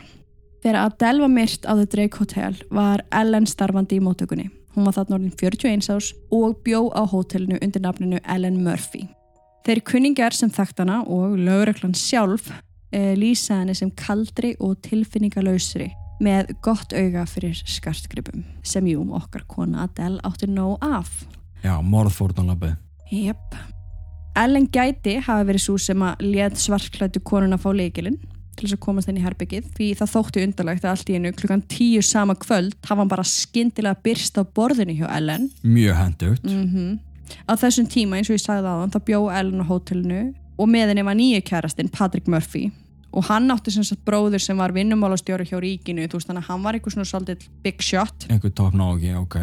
S1: Þegar Adele var myrt á The Drake Hotel var Ellen starfandi í móttökunni. Hún var þarna orðin 41 ás og bjó á hótelinu undir nafninu Ellen Murphy. Þeir kunningar sem þekkt hana og lögreglan sjálf e, lýsa henni sem kaldri og tilfinningalösri með gott auga fyrir skartgripum sem jú okkar kona Adele átti nóg af.
S2: Já, morðfórnalabið.
S1: Jep. Ellen gæti hafa verið svo sem að létt svartklættu konuna fá leikilinn til þess að komast inn í herbyggið því það þótti undarlegt að allt í einu klukkan tíu sama kvöld hafa hann bara skyndilega byrst á borðinu hjá Ellen
S2: Mjög hendugt.
S1: mm á þessum tíma eins og ég sagði aðan þá bjó Ellen á hótelinu og með henni var nýju kærastinn Patrick Murphy. Og hann átti sem sagt bróður sem var vinnumálastjóri hjá ríkinu þú veist þannig að hann var eitthvað svona svolítið big shot.
S2: Einhver topp nági, ok.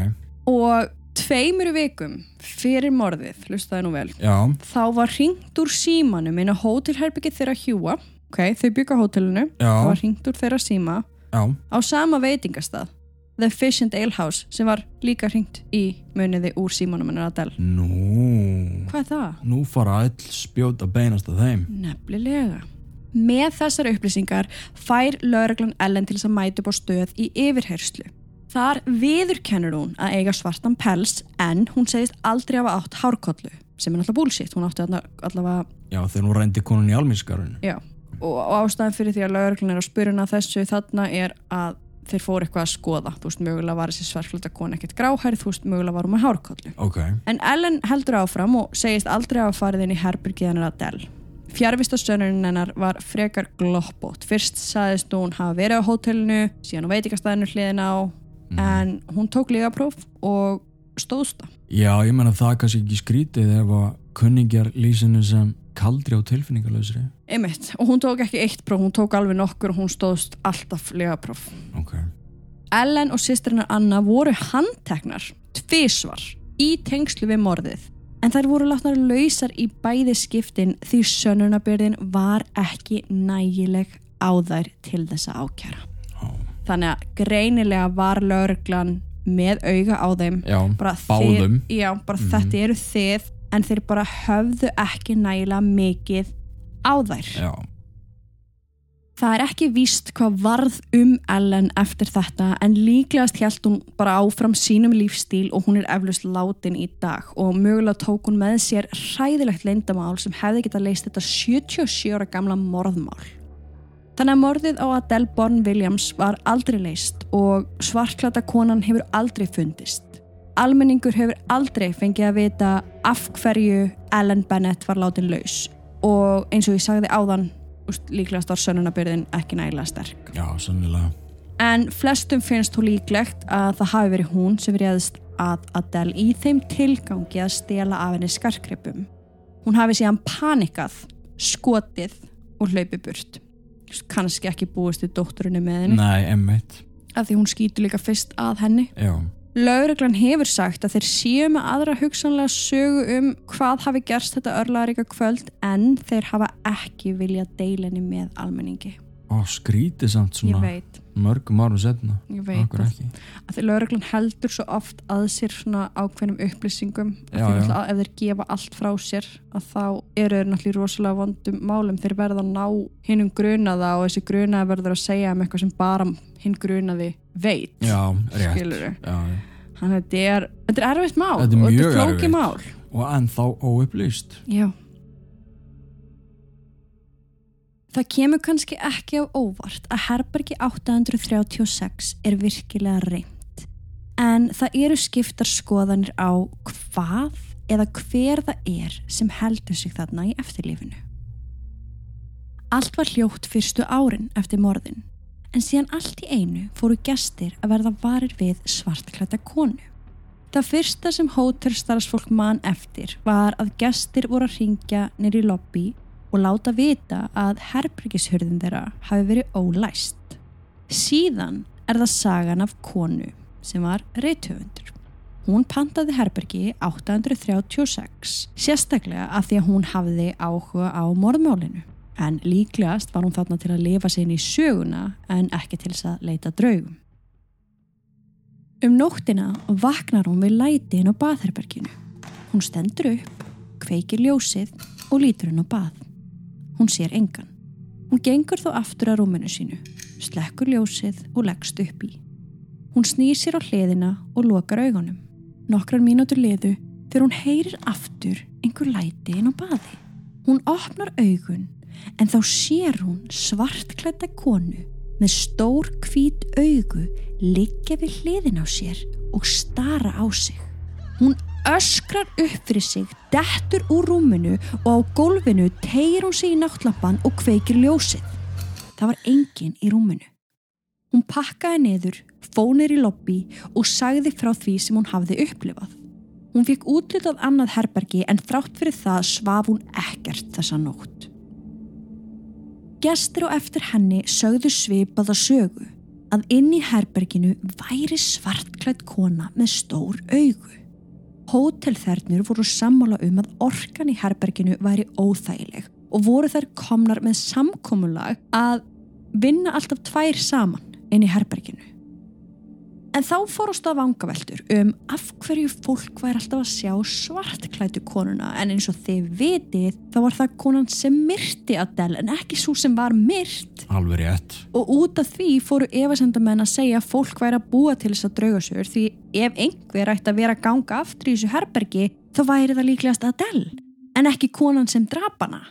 S1: og tveimur vikum fyrir morðið, hlustaði nú vel
S2: Já,
S1: þá var hringt úr símanum inn á hótelherbyggið þeirra hjúa ok, þau bygga á hótelinu.
S2: Já,
S1: þá var hringt úr þeirra síma
S2: já.
S1: á sama veitingastað The Fish and Ale House sem var líka hringt í muniði úr símanum hennar Adele
S2: Nú,
S1: hvað er það?
S2: nú fara öll spjót að beinast að þeim.
S1: Nefnilega. Með þessar upplýsingar fær lögreglan Ellen til þess að mæta upp á stöð í yfirherslu. Þar viðurkennur hún að eiga svartan pels en hún segist aldrei hafa átt hárkollu sem er náttúrulega bullshit, hún átti allavega,
S2: Já, þegar hún reyndi konun í alminskarun.
S1: já, og, ástæðan fyrir því að lögreglan er að spyrja hana þessu þarna er að þeir fóru eitthvað að skoða, þú veist, mögulega var þessi svarklöta kona ekkert gráhærið, þú veist, mögulega var hún með hárkollu.
S2: Ok,
S1: En Ellen heldur áfram og segist aldrei hafa farið inn í herbyrgið hennar Adele. Fjarvistastönnurinn hennar var frekar gloppót. Fyrst sagðist hún hafa verið á hótelinu, síðan á veitikastæðinu hliðin á, en hún tók lígapróf og stóðst það.
S2: já, ég menna það kannski ekki skrítið ef að kunningjar lýsinu sem kaldri á tilfinningalösri.
S1: Einmitt. Og hún tók ekki eitt próf, hún tók alveg nokkur og hún stóðst alltaf lígapróf.
S2: Ok,
S1: Ellen og sýstrinnar Anna voru handteknar tvísvar í tengslu við morðið en þær voru látnar lausar í bæði skiptin því sönnunabyrðin var ekki nægileg á þær til þessa ákjara.
S2: já,
S1: Þannig að greinilega var lögreglan með auga á þeim
S2: já,
S1: bara
S2: báðum.
S1: Þið, já, bara þetta eru þið en þeir bara höfðu ekki nægilega mikið á þær.
S2: Já,
S1: Það er ekki víst hvað varð um Ellen eftir þetta en líklegast held hún bara áfram sínum lífstíl og hún er eflust látin í dag og mögulega tók hún með sér hræðilegt leyndamál sem hefði getað leist þetta 77 ára gamla morðmál. Þannig að morðið á Adele Born Williams var aldrei leist og svarklata konan hefur aldrei fundist. Almenningur hefur aldrei fengið að vita af hverju Ellen Bennett var látin laus og eins og ég sagði áðan úst, líklegast var sönnunabyrðin ekki nægilega sterk.
S2: já, sannilega.
S1: En flestum finnst þú líklegt að það hafi verið hún sem réðist að Adele í þeim tilgangi að stela af henni skarkreipum. Hún hafi síðan panikað, skotið og hlaupið burt. Kannski ekki búist við dótturinni með henni
S2: Nei, emmitt.
S1: af því hún skýtur líka fyrst að henni.
S2: Já,
S1: Lauruglan hefur sagt að þeir séu með aðra hugsanlega sögu um hvað hafi gerst þetta örlaðaríka kvöld en þeir hafa ekki viljað deila henni með almenningi.
S2: Ó, skrítið samt
S1: Ég
S2: svona
S1: veit,
S2: mörgum árum setna.
S1: ég veit að,
S2: ekki.
S1: að því lauruglan heldur svo oft að sér svona ákveðnum upplýsingum að
S2: Já, já.
S1: náttúrulega ef þeir gefa allt frá sér að þá eru þeir náttúrulega rosalega vondum málum þeir verða að ná hinnum grunaða og þessi grunaða verður að segja um eitthvað sem bara hinn grunaði veit
S2: Já, já.
S1: Þannig að þetta er, þetta er erfitt mál
S2: Þetta er
S1: og þetta er flókið
S2: erfitt.
S1: mál
S2: Og ennþá óupplýst.
S1: Já. Það kemur kannski ekki á óvart að herbergi 836 er virkilega reynd. En það eru skiptar skoðanir á hvað eða hver það er sem heldur sig þarna í eftirlífinu. Allt var hljótt fyrstu árin eftir morðin, en síðan allt í einu fóru gestir að verða varir við svartklæta konu. Það fyrsta sem hótelstarfsfólk man eftir var að gestir voru að ringja nýri lobby og láta vita að herbergishörðin þeirra hafi verið ólæst. Síðan er það sagan af konu sem var reythöfundur. Hún pantaði herbergi 836, sérstaklega af því að hún hafði áhuga á morðmálinu. En líklegast var hún þarna til að lifa inn í söguna en ekki til þess að leita draugum. Um nóttina vaknar hún við læti inn á baðherberginu. Hún stendur upp, kveikir ljósið og lítur inn á bað. Hún sér engan. Hún gengur þó aftur að rúminu sínu, slekkur ljósið og leggst upp í. Hún snýr sér á hliðina og lokar augunum. Nokkrar mínútur liðu þegar hún heyrir aftur einhver læti inn á baði. Hún opnar augun en þá sér hún svartklædda konu með stór hvít augu liggja við hliðin á sér og stara á sig. Hún öskrar upp fyrir sig, dettur úr rúminu og á gólfinu tegir hún sig í náttlampan og kveikir ljósið. Það var engin í rúminu. Hún pakkaði niður, fónir í lobby og sagði frá því sem hún hafði upplifað. Hún fikk útlitað annað herbergi en þrátt fyrir það svaf hún ekkert þessa nótt. Gestur og eftir henni sögðu svipaða sögu að inn í herberginu væri svartklætt kona með stór augu. Hótelþernur voru sammála um að orkan í herberginu væri óþægileg og voru þær komnar með samkomulag að vinna alltaf tvær saman inn í herberginu. En þá fórast það vangaveltur um af hverju fólk væri alltaf að sjá svartklætu konuna en eins og þið vitið þá var það konan sem myrti Adele en ekki svo sem var myrt.
S2: Alveg rétt.
S1: Og út af því fóru efasendamenn að segja að fólk væri að búa til þess að draugasögur því ef einhver ætti að vera að ganga aftur í þessu herbergi þá væri það líklegast Adele en ekki konan sem drap hana.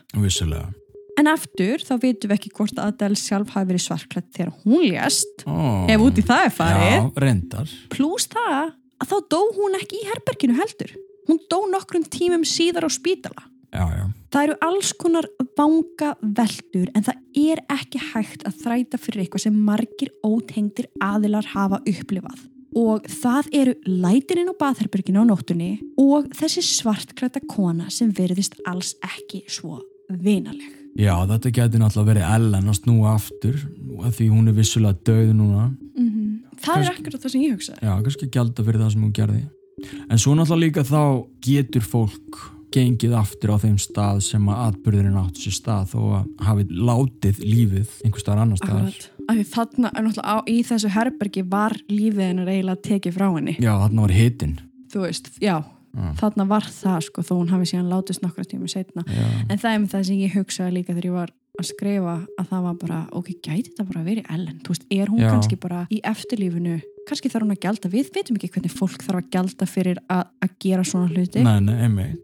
S1: En aftur þá vitum við ekki hvort Adele sjálf hafi verið svartklætt þegar hún lést
S2: Ó,
S1: ef út í það er farið. Plús það að þá dó hún ekki í herberginu heldur. Hún dó nokkrum tímum síðar á spítala.
S2: Já, já.
S1: Það eru alls konar vanga veldur en það er ekki hægt að þræta fyrir eitthvað sem margir ótengdir aðilar hafa upplifað. Og það eru lætininn á baðherberginu á nóttunni og þessi svartklæta kona sem verðist alls ekki svo vinaleg.
S2: Já, þetta getur náttúrulega verið Ellen að snúa aftur af því hún er vissulega döð núna.
S1: Það er akkurat það sem ég hugsaði.
S2: Já, kannski gælda fyrir það sem hún gerði. En svo náttúrulega líka þá getur fólk gengið aftur á þeim stað sem að atbyrðurinn áttu sér stað þó að hafi látið lífið einhver staðar annar staðar.
S1: Akkurat. Af því þarna er náttúrulega á, í þessu herbergi var lífið hennar eiginlega tekið frá henni.
S2: Já, þarna var hitinn.
S1: Þú veist, já,
S2: Já.
S1: þarna var það sko þó hún hafi síðan látist nokkra tíma setna.
S2: Já,
S1: En það er með það sem ég hugsaði líka þegar ég var að skrifa að það var bara, ok, gæti þetta bara verið Ellen? Þú veist, er hún
S2: Já.
S1: kannski bara í eftirlífinu, kannski þarf hún að gjalda, við veitum ekki hvernig fólk þarf að gjalda fyrir að, að gera svona hluti.
S2: nei, nei.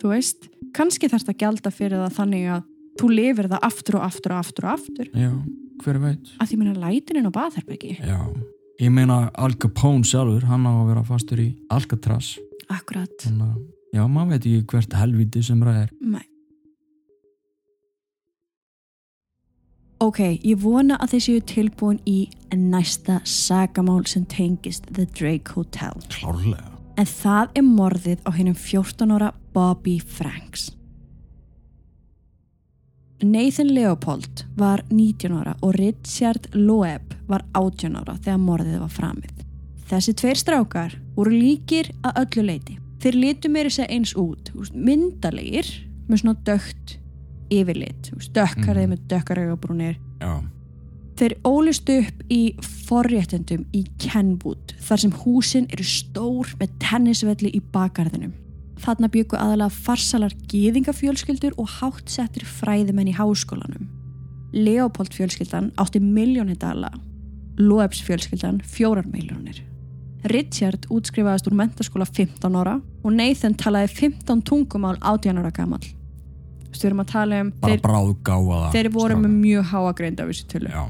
S1: Þú veist, kannski þarf það að gjalda fyrir það þannig að þú lifir það aftur og aftur og aftur og aftur.
S2: Já, hver veit.
S1: Að því meina lætininn á baðherbergi.
S2: Já, ég meina Al Capone sjálfur, hann á að vera fastur í Alcatraz.
S1: Akkurat.
S2: Þannig að, já, maður veit ekki hvert helviti sem er.
S1: Nei. Ok, ég vona að þeir séu tilbúin í næsta sagamál sem tengist The Drake Hotel.
S2: Klárlega.
S1: En það er morðið á hennum 14 ára Bobby Franks. Nathan Leopold var 19 ára og Richard Loeb var 18 ára þegar morðið var framið. Þessi tveir strákar voru líkir að öllu leiti. Þeir litu meiri segja eins út, myndalegir með svona dögt yfirlit, dökkarið
S2: Mhm.
S1: með dökkaraugabrúnir. Þeir ólist upp í forréttendum í Kenwood þar sem húsin eru stór með tennisvelli í bakgarðinum. Þarna byggu aðalega farsalar gýðingafjölskyldur og háttsettir fræðimenn í háskólanum. Leopold fjölskyldan átti miljónir dala, Loebs fjölskyldan fjórar miljónir. Richard útskrifaðist úr mentaskóla 15 ára og Nathan talaði 15 tungumál 18 ára gamall. Þú erum að tala um,
S2: bara
S1: þeir,
S2: bráð gáða
S1: þeir voru með mjög háa greind af þessu tölu.
S2: Já,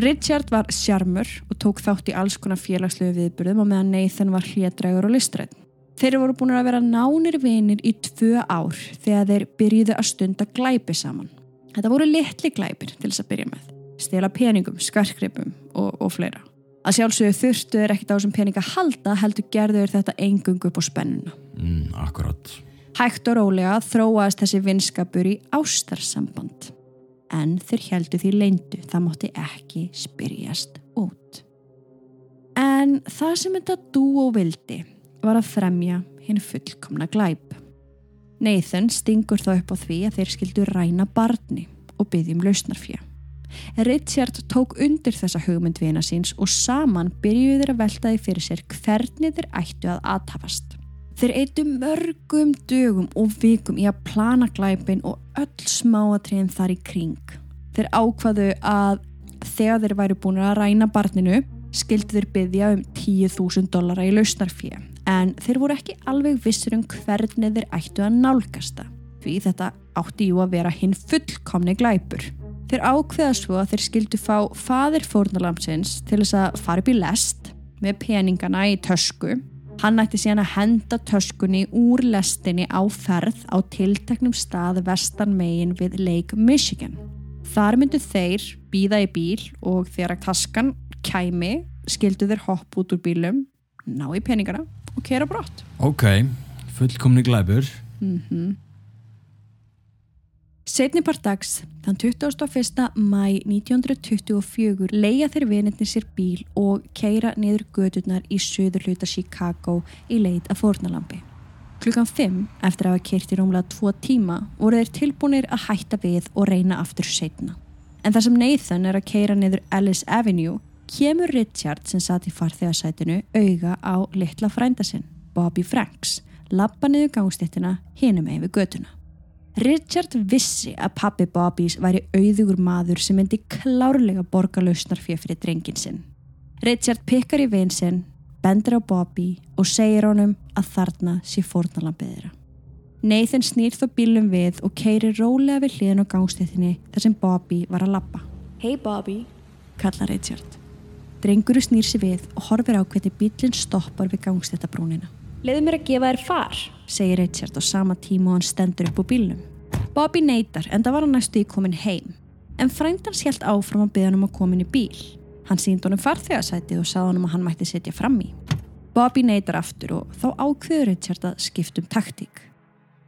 S1: Richard var sjarmur og tók þátt í alls konar félagslegu viðburðum og meðan Nathan var hlédrægur og listrætt. Þeir voru búin að vera nánir vinir í tvö ár þegar þeir byrjuðu að stunda glæpi saman. Þetta voru litli glæpir til þess að byrja með. Stela peningum, skarkripum og, og fleira. Að sjálfsögðu þurftu þeir ekkit á þessum peninga halda heldur gerðu þeir þetta engung upp á spennuna.
S2: mm, akkurat.
S1: Hægt og rólega þróaðist þessi vinskapur í ástarsamband. En þeir heldu því leyndu, það mátti ekki spyrjast út. En það sem þetta dúo vildi var að fremja hinn fullkomna glæp. Nathan stingur þá upp á því að þeir skildu ræna barni og byggjum lausnarfjö. Richard tók undir þessa hugmyndvina síns og saman byrjuðu þeir að velta því fyrir sér hvernig þeir ættu að aðtafast. Þeir eittu mörgum dögum og vikum í að plana glæpin og öll smáatriðin þar í kring. Þeir ákvaðu að þegar þeir væru búin að ræna barninu skildu þeir byggja um 10.000 dollara í lausnarfjö en þeir voru ekki alveg vissur um hvernig þeir ættu að nálgasta því þetta átti jú að vera hinn fullkomni glæpur. Þeir ákveða svo að þeir skildu fá fadir fórnalamsins til þess að fara upp í lest með peningana í tösku Hann ætti síðan að henda töskunni úr lestinni á ferð á tilteknum stað vestan megin við Lake Michigan. Þar myndu þeir býða í bíl og þegar að taskan kæmi skildu þeir hopp út úr bílum, ná í peningana og kera brott.
S2: Ok, fullkomni glæpur.
S1: Setni part dags, þann 21. mæ 1924 leia þeir vinirnir sér bíl og keira niður gödurnar í söður hluta Chicago í leit af fórnalambi. Klukkan 5, eftir að hafa keirt í rúmlega 2 tíma, voru þeir tilbúinir að hætta við og reyna aftur setna. En þar sem Nathan er að keira niður Ellis Avenue, kemur Richard sem satt í farþegarsætinu auga á litla frænda sinn, Bobby Franks, lappa niður gangstéttina hinum með við götuna. Richard vissi að pappi Bobbys væri auðugur maður sem myndi klárlega borga lausnar fyrir drengin sinn. Richard pikkar í vin sinn, bendur á Bobby og segir honum að þarna sé fórnalambiðira. Nathan snýr þó bílum við og keiri rólega við hliðin á gangstéttinni þar sem Bobby var að lappa. Hey Bobby, kallar Richard. Drenguru snýr sér við og horfir á hvernig bílinn stoppar við gangstéttabrúnina. Leðu mér að gefa þér far, segir Richard á sama tíma og hann stendur upp úr bílnum. Bobby neytar en það var hann næstu í komin heim. En frændans helt áfram að byggja hann um að komin í bíl. Hann sínd honum farþegarsætið og sagði honum að hann mætti setja fram í. Bobby neytar aftur og þá ákveður Richard að skiptum taktík.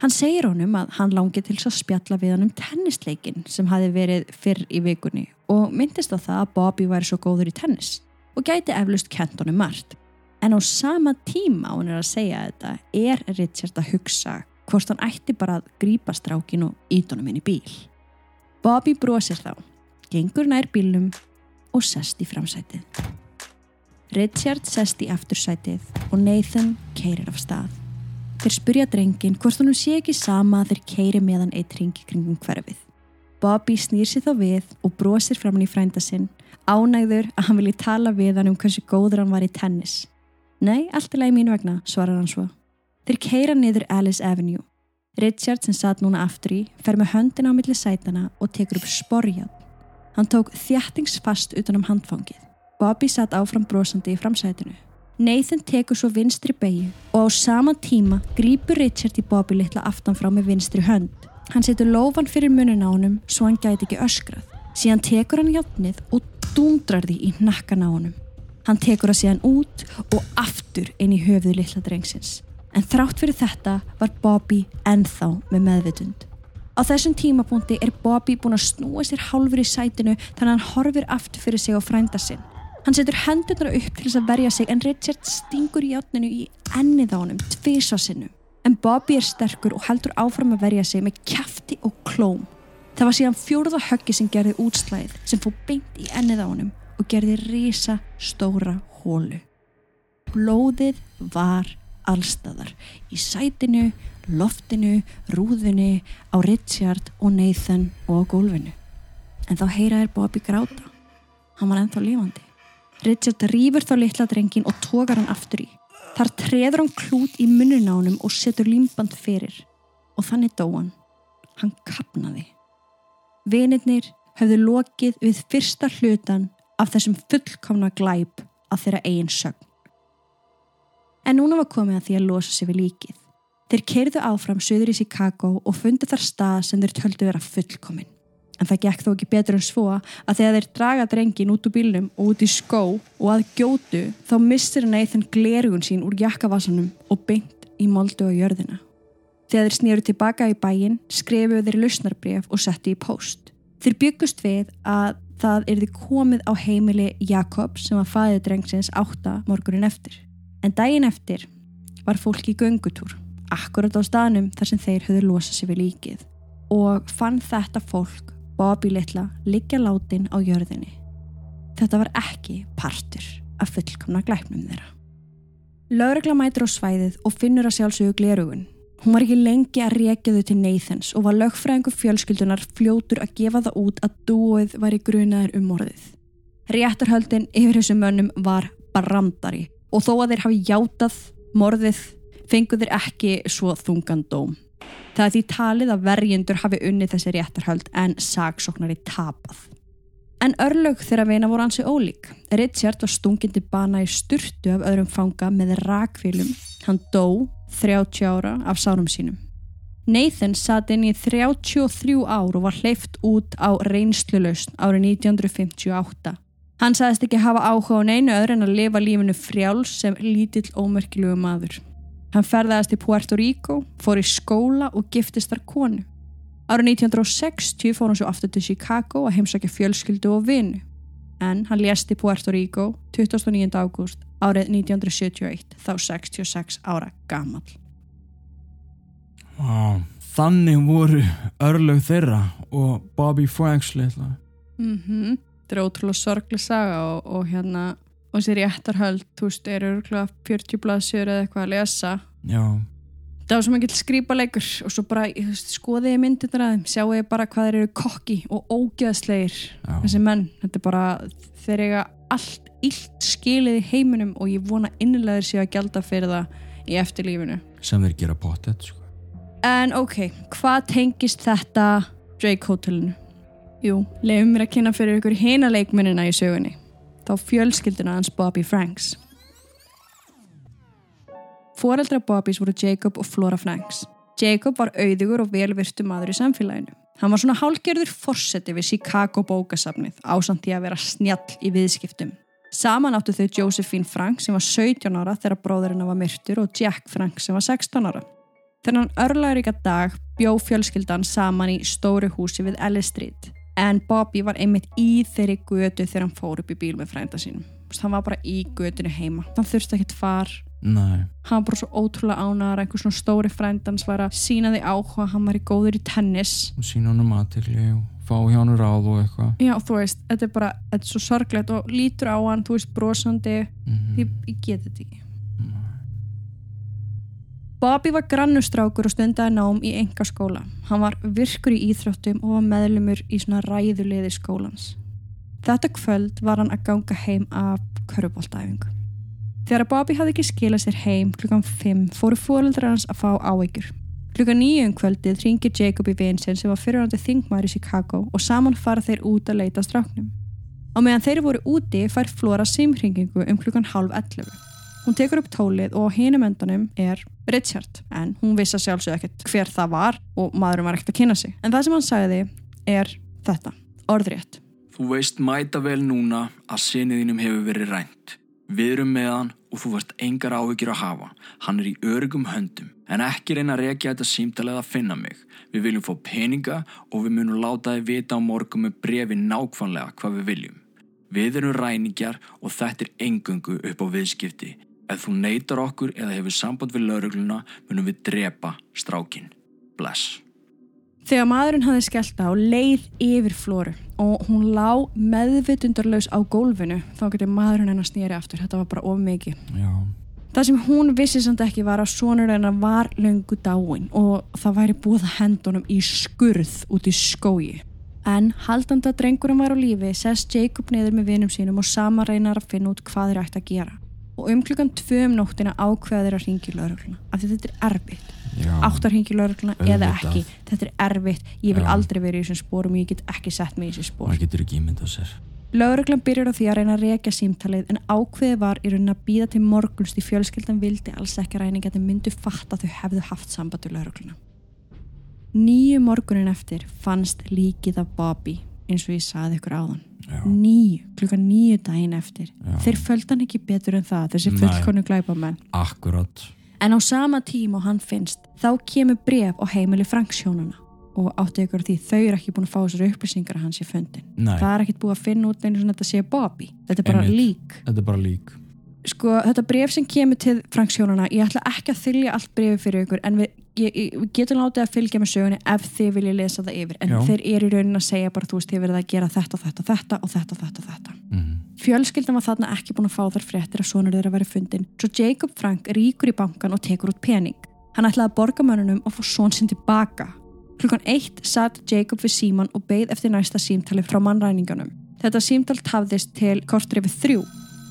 S1: Hann segir honum að hann langi til að spjalla við hann um tennisleikin sem hafi verið fyrr í vikunni og myndist á það að Bobby væri svo góður í tennis og gæti eflust kent honum margt. En á sama tíma hann er að segja þetta er Richard að hugsa hvort hann ætti bara að grípa strákin og ídunum í bíl. Bobby brosir þá, gengur nær bílnum og sest í framsætið. Richard sest í aftursætið og Nathan keirir af stað. Þeir spurja drengin hvort hann sé ekki sama þeir keiri meðan eitt ringi kringum hverfið. Bobby snýr sér þá við og brosir fram hann í frænda sinn, ánægður að hann vilji tala við hann um hversu góður hann var í tennis. Nei, allt er leið mín vegna, svarar hann svo. Þeir keira niður Alice Avenue. Richard sem satt núna aftur í fer með höndina á milli sætana og tekur upp sporjað. Hann tók þjættingsfast utan um handfangið. Bobby satt áfram brosandi í framsætinu. Nathan tekur svo vinstri beigju og á sama tíma grýpur Richard í Bobby litla aftan frá með vinstri hönd. Hann setur lófan fyrir munin á honum svo hann gæti ekki öskrað. Síðan tekur hann hjálpnið og dúndrar því í nakkan á honum. Hann tekur það síðan út og aftur inn í höfuðu litla drengsins. En þrátt fyrir þetta var Bobby ennþá með meðvitund. Á þessum tímapunkti er Bobby búinn að snúa sér hálfur í sætinu þannig að hann horfir aftur fyrir sig á frænda sinn. Hann setur hendurnar upp til þess að verja sig en Richard stingur játninu í ennið á honum tvisa sinnum. En Bobby er sterkur og heldur áfram að verja sig með kæfti og klóm. Það var síðan fjórða höggi sem gerði útslæðið sem fór beint í ennið á honum og gerði risa stóra hólu. Blóðið var allstaðar í sætinu, loftinu, rúðinu, á Richard og Nathan og á gólfinu. En þá heyra er Bobby gráta. Hann var ennþá lífandi. Richard rýfur þá litla drengin og tókar hann aftur í. Þar treður hann klút í munnun á honum og setur límband fyrir. Og þannig dó hann. Hann kapnaði. Vinirnir höfðu lokið við fyrsta hlutan af þessum fullkomna glæp af þeirra eigin sögn. En núna var komið að því að losa sig við líkið. Þeir keirðu áfram söður í Chicago og fundu þar stað sem þeir töldu vera fullkomin. En það gekk þó ekki betur en svo að þegar þeir draga drengin út úr bílnum og út í skó og að gjótu þá mistir Nathan glerugun sín úr jakkavasanum og beint í moldu á jörðina. Þegar þeir snýru tilbaka í bæin skrifuðu þeir lausnarbref og settu í post. Þeir byggust við að það erði komið á heimili Jakob sem var fæðið drengsins átta morgunin eftir. En daginn eftir var fólk í göngutúr, akkurat á staðnum þar sem þeir höfðu losað sér við líkið og fann þetta fólk, Bobby litla, liggja látin á jörðinni. Þetta var ekki partur af fullkomna glæpnum þeirra. Lögregla mætur á svæðið og finnur að sjálfsögðu glerugun. Hún var ekki lengi að reykja þau til Nathans og var lögfræðingu fjölskyldunar fljótur að gefa það út að dúið var í grunaður um morðið. Réttarhöldin yfir þessum mönnum var brandari og þó að þeir hafi játað morðið fengu þeir ekki svo þungan dóm. Það er því talið að verjendur hafi unnið þessi réttarhöld en sagsóknari tapað. En örlög þeirra vina voru ansi ólík. Richard var stungindi bana í sturtu af öðrum fanga með rakvílum. Hann dó 30 ára af sárum sínum. Nathan satt inn í 33 ár og var hleyft út á reynslulausn árið 1958. Hann sagðist ekki hafa áhuga á neinu öðru en að lifa lífinu frjáls sem lítill ómerkilegu maður. Hann ferðaðist í Puerto Rico, fór í skóla og giftist þar konu. Árið 1960 fór hann svo aftur til Chicago að heimsækja fjölskyldu og vinu. En hann lést í Puerto Rico 29. ágúst árið 1971 þá 66 ára gamal.
S2: Vá, þannig voru örlög þeirra og Bobby Franks litla.
S1: Mm -hmm. Þetta er ótrúlega sorglega saga og, og hérna og þessi réttarhöld, þú veist, eru örgulega 40 blaðsjör eða eitthvað að lesa
S2: Já,
S1: það var svo mikið skrýpa leikur og svo bara, þú veist, skoðið myndirnar að þeim sjáu ég bara hvað þeir eru kokki og ógeðslegir,
S2: já.
S1: þessi menn þetta er bara, þeir eiga allt illt skilið í heiminum og ég vona innilega þeir séu að gjalda fyrir það í eftirlífinu
S2: Sem þeir gera pottet, sko.
S1: En ok, hvað tengist þetta Drake Hotelinu? Jú, lefum mér að kynna fyrir ykkur hina leikmennina í sögunni. Þá fjölskylduna hans Bobby Franks. Fóreldra Bobbys voru Jacob og Flora Franks. Jacob var auðugur og velvirtu maður í samfélaginu. Hann var svona hálgerður forseti við Chicago bókasafnið ásamt því að vera snjall í viðskiptum. Saman áttu þau Josephine Frank sem var 17 ára þegar bróðurinn var myrtur og Jack Frank sem var 16 ára. Þennan örlaðuríka dag bjó fjölskyldan saman í stóru húsi við Ellis Street en Bobby var einmitt í þeirri götu þegar hann fór upp í bíl með frænda sínum. Hann var bara í götinu heima. Hann þurfti ekkert far.
S2: Nei,
S1: Hann var bara svo ótrúlega ánæðar einhver svona stóri frændans var að sína því áhuga hann var í góður í tennis.
S2: og sína honum aðtekli og fá hjá hann ráð og eitthvað.
S1: Já, þú veist, þetta er bara, þetta er svo sorglegt og lítur á hann, þú veist, brosandi.
S2: Mm
S1: Ég, ég get þetta ekki. Bobby var grannustrákur og stundaði nám í enga skóla. Hann var virkur í íþróttum og var meðlumur í svona ræðuliði skólans. Þetta kvöld var hann að ganga heim af köruboltæfingu. Þegar Bobby hafði ekki skilað sér heim klukkan 5 fóru fóreldrar hans að fá áhyggjur. Klukkan 9 um kvöldið ringir Jacob í vinsinn sem var fyrirhandi þingmæri í Chicago og saman fara þeir út að leita að stráknum. Á meðan þeir voru úti fær Flora simringingu um klukkan halv 11. Hún tekur upp tólið og á hinum endanum er Richard en hún vissi að sjálfsög ekkert hver það var og maðurinn var ekkert að kynna sig. En það sem hann sagði er þetta, orðrétt.
S2: Þú veist mæta vel núna að sinni þínum hefur verið rænt. Við erum með hann og þú varst engar áhyggjur að hafa. Hann er í örgum höndum. En ekki reyna að rekja þetta símtalið að finna mig. Við viljum fá peninga og við munum láta þið vita á morgun með brefi nákvæmlega hvað við viljum. Við erum ræningjar og þetta er engungu upp á viðskipti. Ef þú neytar okkur eða hefur samband við laurugluna munum við drepa strákin. Bless.
S1: Þegar maðurinn hafði skellt á leið yfir Flóru og hún lá meðvitundarlaus á gólfinu þá getur maðurinn hennar snýri aftur. Þetta var bara of mikið.
S2: Já.
S1: Það sem hún vissi samt ekki var að sonur hennar var löngu dáin og það væri búið að hendunum í skurð út í skógi. En haldandi að drengurinn var á lífi sest Jacob niður með vinum sínum og sama reynar að finna út hvað þeir ætti að gera. Og um klukkan tvö um nóttina ákveða þeir að ringi laurugluna af því þetta er erfitt.
S2: Já.
S1: Átt að ringi laurugluna eða ekki. Þetta er erfitt. Ég vil
S2: Já.
S1: aldrei verið í þessum spórum ég get ekki sett mig í þessum spór.
S2: Það getur ekki ímyndað sér.
S1: Lauruglan byrjar á því að reyna að rekja símtalið en ákveði var í raunin að býða til morgunst í fjölskyldan vildi alls ekki að ræninga að myndu fatta að þau hefðu haft samband við laurugluna. Nýju morgunin eftir fannst líkið af Bobby eins og ég saði ykkur áðan. Nýju, klukkan nýju daginn eftir.
S2: Já.
S1: Þeir fölgd hann ekki betur en það, þessi fullkonu glæpamenn.
S2: Akkurat.
S1: En á sama tíma og hann finnst, þá kemur bref á heimili Franksjónuna og áttu ykkur því þau eru ekki búin að fá þessar upplýsingar að hans í fundin.
S2: Nei.
S1: Það er ekkert búið að finna út einu svona þetta sé Bobby. Þetta er bara
S2: Einmitt.
S1: lík.
S2: Þetta er bara lík.
S1: Sko, þetta bref sem kemur til Franksjónuna, ég ætla ekki að þylja allt brefi fyrir ykkur, en við, ég, ég, við getum látið að fylgja með sögunni ef þið viljið lesa það yfir. En
S2: Já.
S1: þeir eru í raunin að segja bara, þú veist, þið verið að gera þetta, þetta, þetta og þetta, þetta, þetta.
S2: Mm.
S1: Fjölskyldan var þarna ekki búin að fá þar fréttir að sonur þeirra væri fundin. Svo Jacob Frank ríkur í bankan og tekur út pening. Hann ætlaði að borga mönnunum og fá son sinn tilbaka. Klukkan eitt satt Jacob við síman og beigð eftir næsta símtali frá mannræninganum. Þetta símtal tafðist til kortri við þrjú.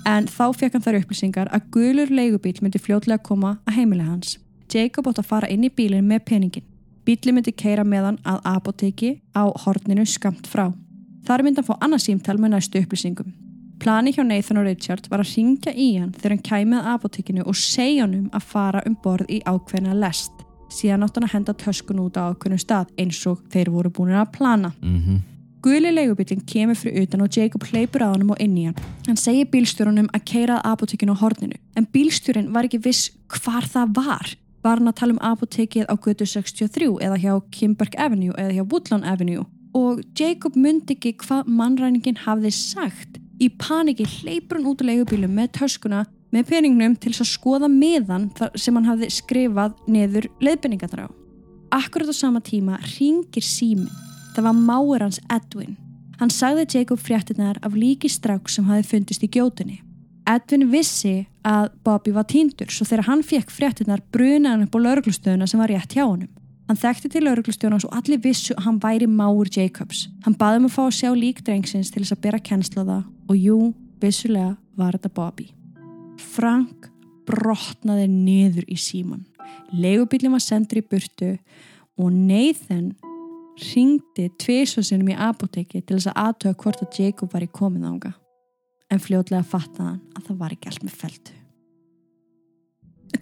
S1: En þá fekk hann þær upplýsingar að gulur leigubíl myndi fljótlega koma að heimili hans. Jacob átt að fara inn í bílinn með peningin. Bíli myndi keira með hann að apoteki á horninu skamt frá. Þar myndi hann fá annað símtal með næstu upplýsingum. Plani hjá Nathan og Richard var að ringja í hann þegar hann kæmið apotekinu og segja hann um að fara um borð í ákveðna lest. Síðan átt hann að henda töskun út á ákveðnum stað eins og þeir voru búin að plana.
S2: Mhm.
S1: Guli leigubillin kemur fyrir utan og Jacob hleypur að honum og inn í hann. Hann segir bílstjórunum að keira að apotekinu á horninu, en bílstjórin var ekki viss hvar það var. Var hann að tala um apotekið á götu 63 eða hjá Kimberg Avenue eða hjá Woodlawn Avenue og Jacob myndi ekki hvað mannræningin hafði sagt. Í paniki hleypur hann út á leigubílum með töskuna með peningnum til að skoða meðan sem hann hafði skrifað neður leiðbendingarnar á. Akkurat á sama tíma ringir síminn Það var máur hans Edwin. Hann sagði Jacob fréttinar af líki strauk sem hafi fundist í gjótunni. Edwin vissi að Bobby var týndur svo þegar hann fekk fréttinar bruna hann upp á lauruglustöðuna sem var rétt hjá honum. Hann þekkti til lauruglustjónas og allir vissu að hann væri máur Jacobs. Hann baði um að fá að sjá lík drengsins til þess að bera kennsla það og jú, vissulega var þetta Bobby. Frank brotnaði niður í síman. Legubillin var sendur í burtu og Nathan ringdi tviðsvarsinum í apoteki til þess að aðtöða hvort að Jacob var í komið ánga en fljótlega fattaði hann að það var ekki allt með feldu.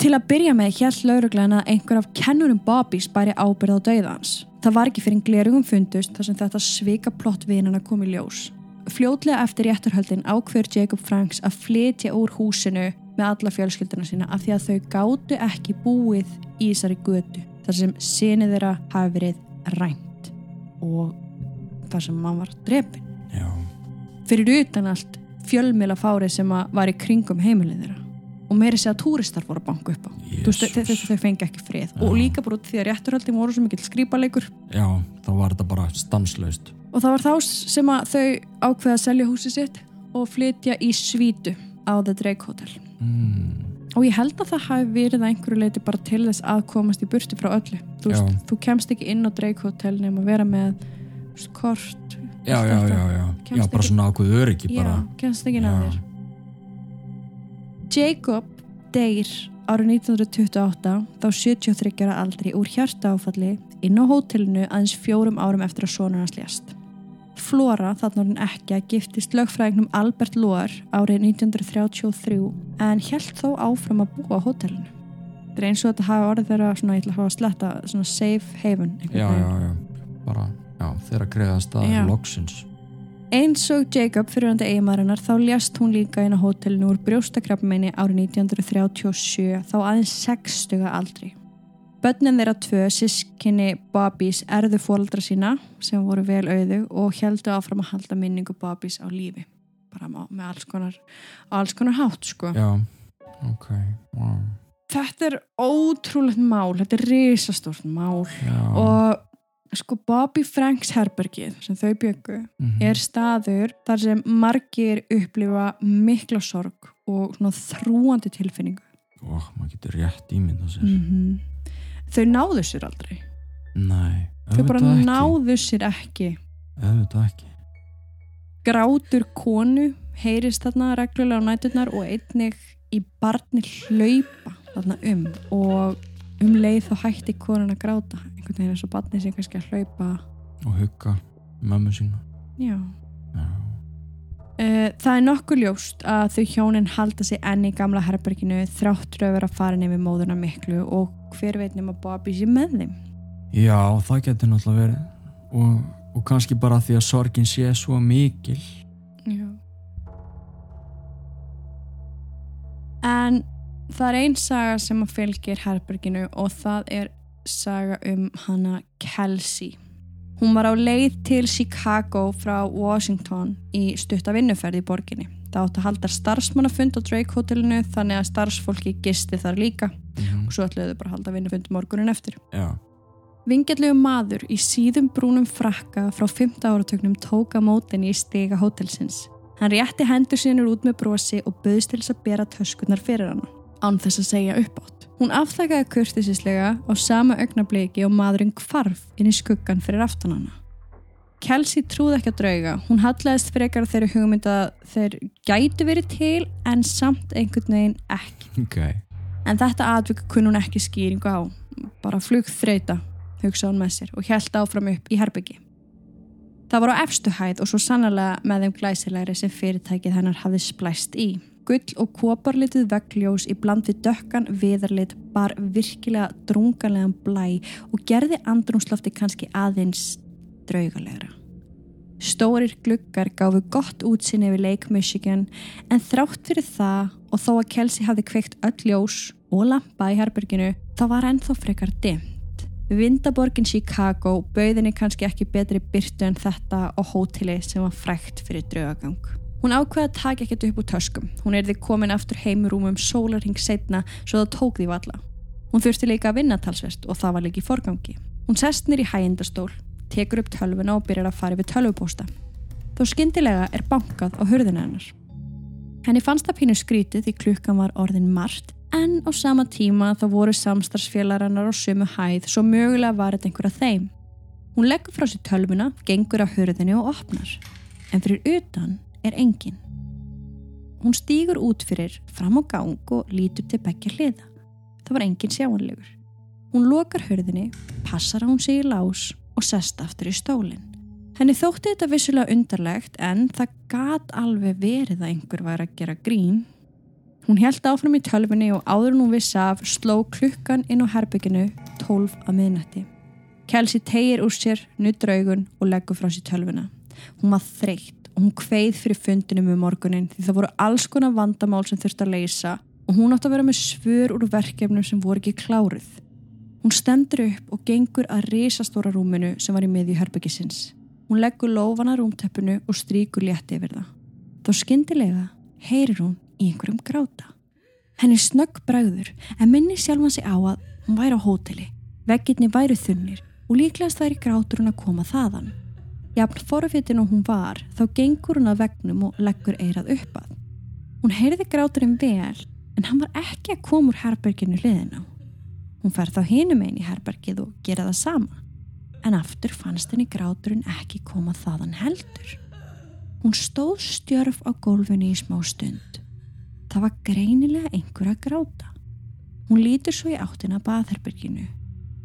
S1: Til að byrja með hjælt lauruglæna að einhver af kennurum Bobbys bæri ábyrð á dauða hans. Það var ekki fyrir glerugum fundust þar sem þetta svika plott vinana kom í ljós. Fljótlega eftir rétturhöldin ákveður Jacob Franks að flytja úr húsinu með alla fjölskylduna sína af því að þau gáttu ekki búið í þessari götu þar sem sinið þeirra hafi verið rænt og þar sem mann var drefin.
S2: Já.
S1: Fyrir utan allt fjölmila fárið sem að var í kringum heimilið þeirra og meiri segja að túristar voru að banka upp á. Þú veist, þau, fengi ekki frið og líka bara út því að rétturhöldin voru svo mikill skrýpalegur
S2: Já, þá var þetta bara stanslaust.
S1: og það var þá sem að þau ákveða að selja húsið sitt og flytja í svítu á The Drake Hotel.
S2: Mm.
S1: Og ég held að það hafi verið að einhverju leiti bara til þess að komast í burti frá öllu. Þú, veist,
S2: Já.
S1: þú kemst ekki inn á Drake Hotel nema að vera með veist, kort.
S2: Já, já, já, já. Já, bara
S1: ekki-
S2: svona ákveð öryggi
S1: Já, kemst ekki
S2: Já.
S1: Jacob deyr árið 1928 þá 73 ára aldri úr hjartaáfalli inn á hótelinu aðeins fjórum árum eftir að sonur hans lést. Flora, þarna orðin ekki að giftist lögfræðingnum Albert Lohr árið 1933 en held þó áfram að búa á hótelinu. Það er eins og þetta hafi orðið þeirra svona, ég ætla að hafa að sletta, svona safe haven.
S2: Já, já, já. Bara, já, þeirra greiða
S1: Já.
S2: staðið loksins.
S1: Eins og Jacob fyrir handa eiginmarinnar þá ljast hún líka inn á hótelinu úr brjóstakrafmeini árið 1937 þá aðeins 60 aldri. Bönnin þeirra tvö, sískinni Bobbys, erðu fóldra sína sem voru vel auðu og heldu áfram að halda minningu Bobbys á lífi. Bara með alls konar, alls konar hátt sko.
S2: Já, ok, wow.
S1: Þetta er ótrúlegt mál, þetta er risastórt mál
S2: Já.
S1: og sko Bobby Franks herbergið sem þau byggu
S2: Mhm.
S1: er staður þar sem margir upplifa mikla sorg og svona þrúandi tilfinningu.
S2: Ó, maður getur rétt ímynda sér.
S1: Mm Þau náðu sér aldrei.
S2: Nei,
S1: Þau bara náðu sér ekki.
S2: Auðvitað ekki.
S1: Grátur konu heyrist þarna reglulega á næturnar og einnig í barni hlaupa þarna um og um leið þá hætti konun að gráta. Einhvern veginn eins og barni sem kannski að hlaupa.
S2: Og hugga mömmu sína.
S1: Já.
S2: Já.
S1: Eh, Það er nokkuð ljóst að þau hjónin halda sig enn í gamla herberginu þráttur að vera farin yfir móðuna miklu og hver veit nema Bobby sé með þeim.
S2: Já, það getur náttúrulega verið. Og, og kannski bara því að sorgin sé svo mikil.
S1: Já. En það er ein saga sem að fylgir herberginu og það er saga um hana Kelsey. Hún var á leið til Chicago frá Washington í stutta vinnuferð í borginni. Það átti að halda starfsmannafund á Drake hotellinu þannig að starfsfólki gisti þar líka
S2: Mhm.
S1: og svo ætluðu bara að halda vinnufund morgunin eftir.
S2: Já.
S1: Vingjarlegu maður í síðum brúnum frakka frá 5. áratögnum tóka mótin í stiga hótelsins. Hann rétti hendur sínur út með brosi og bauðst til þess að bera töskurnar fyrir hana, án þess að segja uppátt. Hún afþakkaði kurtisislega á sama augnabliki og maðurinn kvarf inn í skuggan fyrir aftan hana. Kelsey trúði ekki að drauga. Hún hallaðist frekar þeirri hugmynd að þeir gætu verið til en samt einhvern veginn ekki.
S2: Ok.
S1: En þetta atvik kunn hún ekki skýringu á. Bara flug þreita, hugsa hún með sér og held áfram upp í herbyggi. Það var á efstu hæð og svo sannlega með þeim glæsilegri sem fyrirtækið hennar hafði splæst í. Gull og koparlitið veggljós í bland við dökkan viðarlit bar virkilega drunganlegan blæ og gerði andrumslofti kannski aðeins draugalegra. Stórir gluggar gáfu gott útsinni við Lake Michigan en þrátt fyrir það og þó að Kelsey hafði kveikt öll ljós og lampa í herberginu þá var ennþá frekar dimm. Vindaborgin Chicago bauðinni kannski ekki betri byrtu en þetta á hóteli sem var frækt fyrir draugagang. Hún ákveði að taka ekkert upp úr töskum. Hún erði komin aftur heimurúmum sólarhing setna svo það tók því valla. Hún þurfti líka að vinna talsvest og það var líka í forgangi. Hún sest nýr í hægindastól, tekur upp tölvuna og byrjar að fara við tölvupósta. Þó skyndilega er bankað á hörðina hennar. Henni fannst það pínu skrítið því klukkan var orðin margt en á sama tíma þá voru samstarfsfélarannar á sumu hæð svo mögulega var þetta einhverja þeim. Hún leggur frá sér tölvuna, gengur á hörðinu og opnar. En fyrir utan er engin. Hún stýgur út fyrir fram á gang og lítur til begja hliða. Það var engin sjáanlegur. Hún lokar hörðinni, passar að hún sig í lás og sest aftur í stólinn. Henni þótti þetta vissulega undarlegt en það gat alveg verið að einhver var að gera grín Hún held áfram í tölfunni og áður hún vissi af sló klukkan inn á herbygginu 12 að miðnætti. Kelsey tegir úr sér, nutt draugun og leggur frá sér tölfuna. Hún var þreytt og hún kveið fyrir fundinum um morgunin því það voru alls konar vandamál sem þurfti að leysa og hún átti að vera með svör úr verkefnum sem voru ekki klárið. Hún stendur upp og gengur að risastóra rúminu sem var í miðju herbyggisins. Hún leggur lofana rúmteppinu og stríkur létti yfir það. Þá skindilega heyrir hún í einhverjum gráta. Henni snögg bræður en minni sjálfan sig á að hún væri á hóteli, veggirni væri þunnir og líklegast væri grátur hún að koma þaðan. Jafn forfitin og hún var þá gengur hún að vegnum og leggur eirað uppað. Hún heyrði gráturinn vel en hann var ekki að koma úr herberginu liðin á. Hún fær þá hinum einn í herbergið og gera það sama en aftur fannst henni gráturinn ekki koma þaðan heldur. Hún stóð stjörf á gólfinu í smá stund Það var greinilega einhver að gráta. Hún lítur svo í áttina baðherberginu.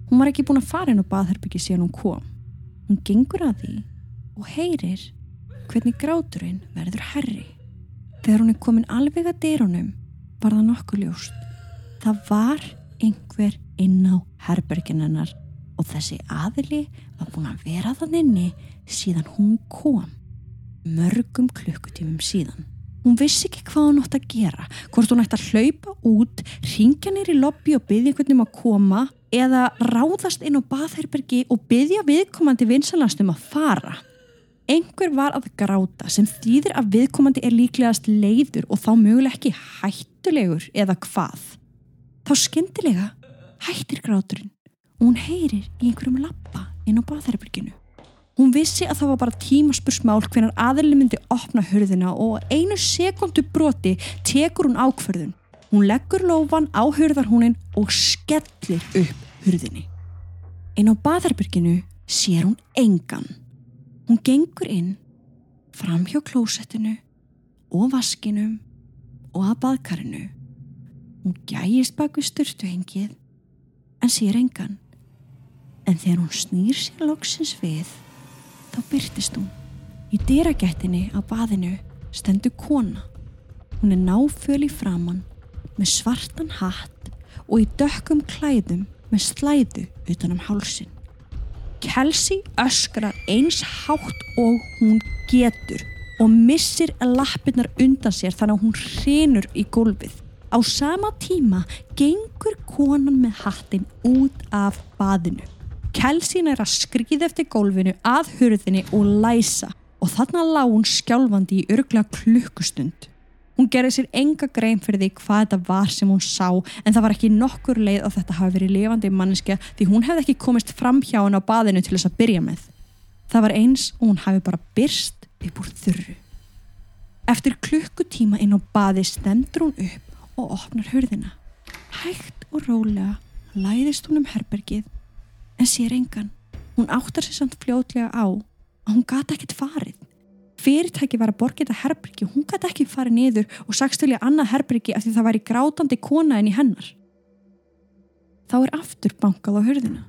S1: Hún var ekki búin að fara inn á baðherbyggi síðan hún kom. Hún gengur að því og heyrir hvernig gráturinn verður herri. Þegar hún er komin alveg að dyrunum var það nokkuð ljóst. Það var einhver inn á herberginennar og þessi aðili var búin að vera þann inni síðan hún kom. Mörgum klukkutífum síðan. Hún vissi ekki hvað hún átt að gera, hvort hún ætti að hlaupa út, ringja nýri lobby og byggja einhvern um að koma eða ráðast inn á baðherbergi og byggja viðkomandi vinsalastum að fara. Einhver var að gráta sem þýðir að viðkomandi er líklegast leiður og þá möguleg ekki hættulegur eða hvað. Þá skemmtilega hættir gráturinn og hún heyrir í einhverjum lappa inn á baðherberginu. Hún vissi að það var bara tímaspursmál hvernar aðli myndi opna hurðina og einu sekundu broti tekur hún ákverðun. Hún leggur lofan á hurðarhúnin og skellir upp hurðinni. Einn á baðarbyrginu sér hún engan. Hún gengur inn, fram hjá klósettinu og vaskinum og að baðkarinu. Hún gæjist bak við styrtuhengið en sér engan. En þegar hún snýr sér loksins við þá byrtist hún. Í dyragættinni á baðinu stendur kona. Hún er náföl í framann með svartan hatt og í dökkum klæðum með slæðu utanum hálsin. Kelsey öskrar eins hátt og hún getur og missir lappirnar undan sér þannig að hún hrinur í gólfið. Á sama tíma gengur konan með hattin út af baðinu. Kelsín er að skriða eftir gólfinu að hurðinni og læsa og þarna lág hún skjálfandi í örgla klukkustund. Hún gerði sér enga grein fyrir því hvað þetta var sem hún sá en það var ekki nokkur leið að þetta hafi verið lifandi manneskja því hún hefði ekki komist fram hjá henn á baðinu til þess að byrja með. Það var eins og hún hafi bara byrst upp úr þurru. Eftir klukkutíma inn á baði stendur hún upp og opnar hurðina. Hægt og rólega læðist hún um herbergið en sér engan. Hún áttar sér samt fljótlega á að hún gata ekkert farið. Fyrirtæki var að borga þetta herbyrgi hún gata ekki farið niður og sagst til í að annað herbyrgi af því það væri grátandi kona en í hennar. Þá er aftur bankað á hörðina.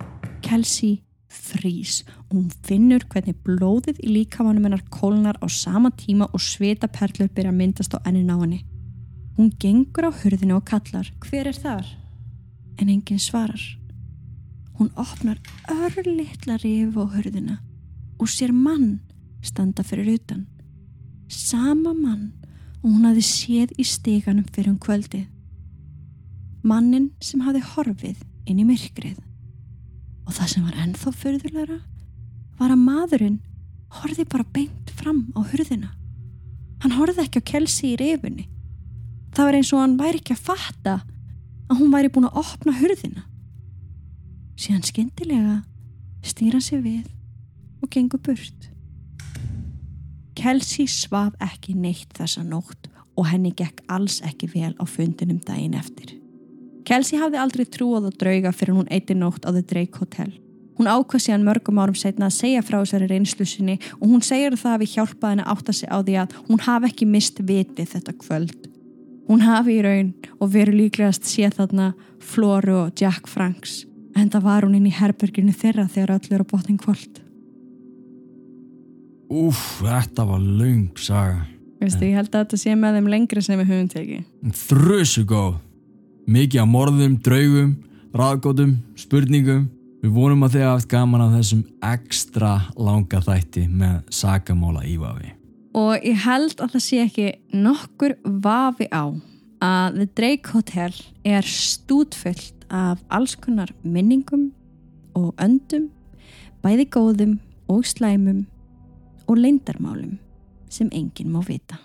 S1: Kelsey frís og hún finnur hvernig blóðið í líkamanum hennar kólnar á sama tíma og svita perlur byrja að myndast á ennin á henni. Hún gengur á hurðinu og kallar hver er þar? En enginn svarar. Hún opnar örlittla rif á hurðina og sér mann standa fyrir utan. Sama mann og hún hafi séð í steganum fyrir um kvöldið. Mannin sem hafi horfið inn í myrkrið. Og það sem var ennþá förðulegra var að maðurinn horfið bara beint fram á hurðina. Hann horfið ekki á kelsi í rifunni. Það var eins og hann væri ekki að fatta að hún væri búin að opna hurðina. Síðan skyndilega stýra sig við og gengur burt. Kelsey svaf ekki neitt þessa nótt og henni gekk alls ekki vel á fundinum daginn eftir. Kelsey hafði aldrei trúið að drauga fyrir hún eitti nótt á The Drake Hotel. Hún ákvað síðan mörgum árum setna að segja frá þessari reynslu sinni og hún segir það að við hjálpaði henni átta sig á því að hún hafi ekki mist vitið þetta kvöld. Hún hafi í raun og veru líklegast séð þarna Floru og Jack Franks en það var hún inn í herberginu þeirra þegar öll eru á botning kvöld.
S2: Úf, þetta var laung saga.
S1: Veistu, ég held að þetta sé með þeim lengri sem við höfum tekið.
S2: Þrösu góð. Mikið af morðum, draugum, ráðgóðum, spurningum. Við vonum að þið haft gaman af þessum ekstra langa þætti með sagamóla ívafi.
S1: Og ég held að það sé ekki nokkur vafi á að The Drake Hotel er stútfullt af alls konar minningum og öndum, bæði góðum og slæmum og leindarmálum sem enginn má vita.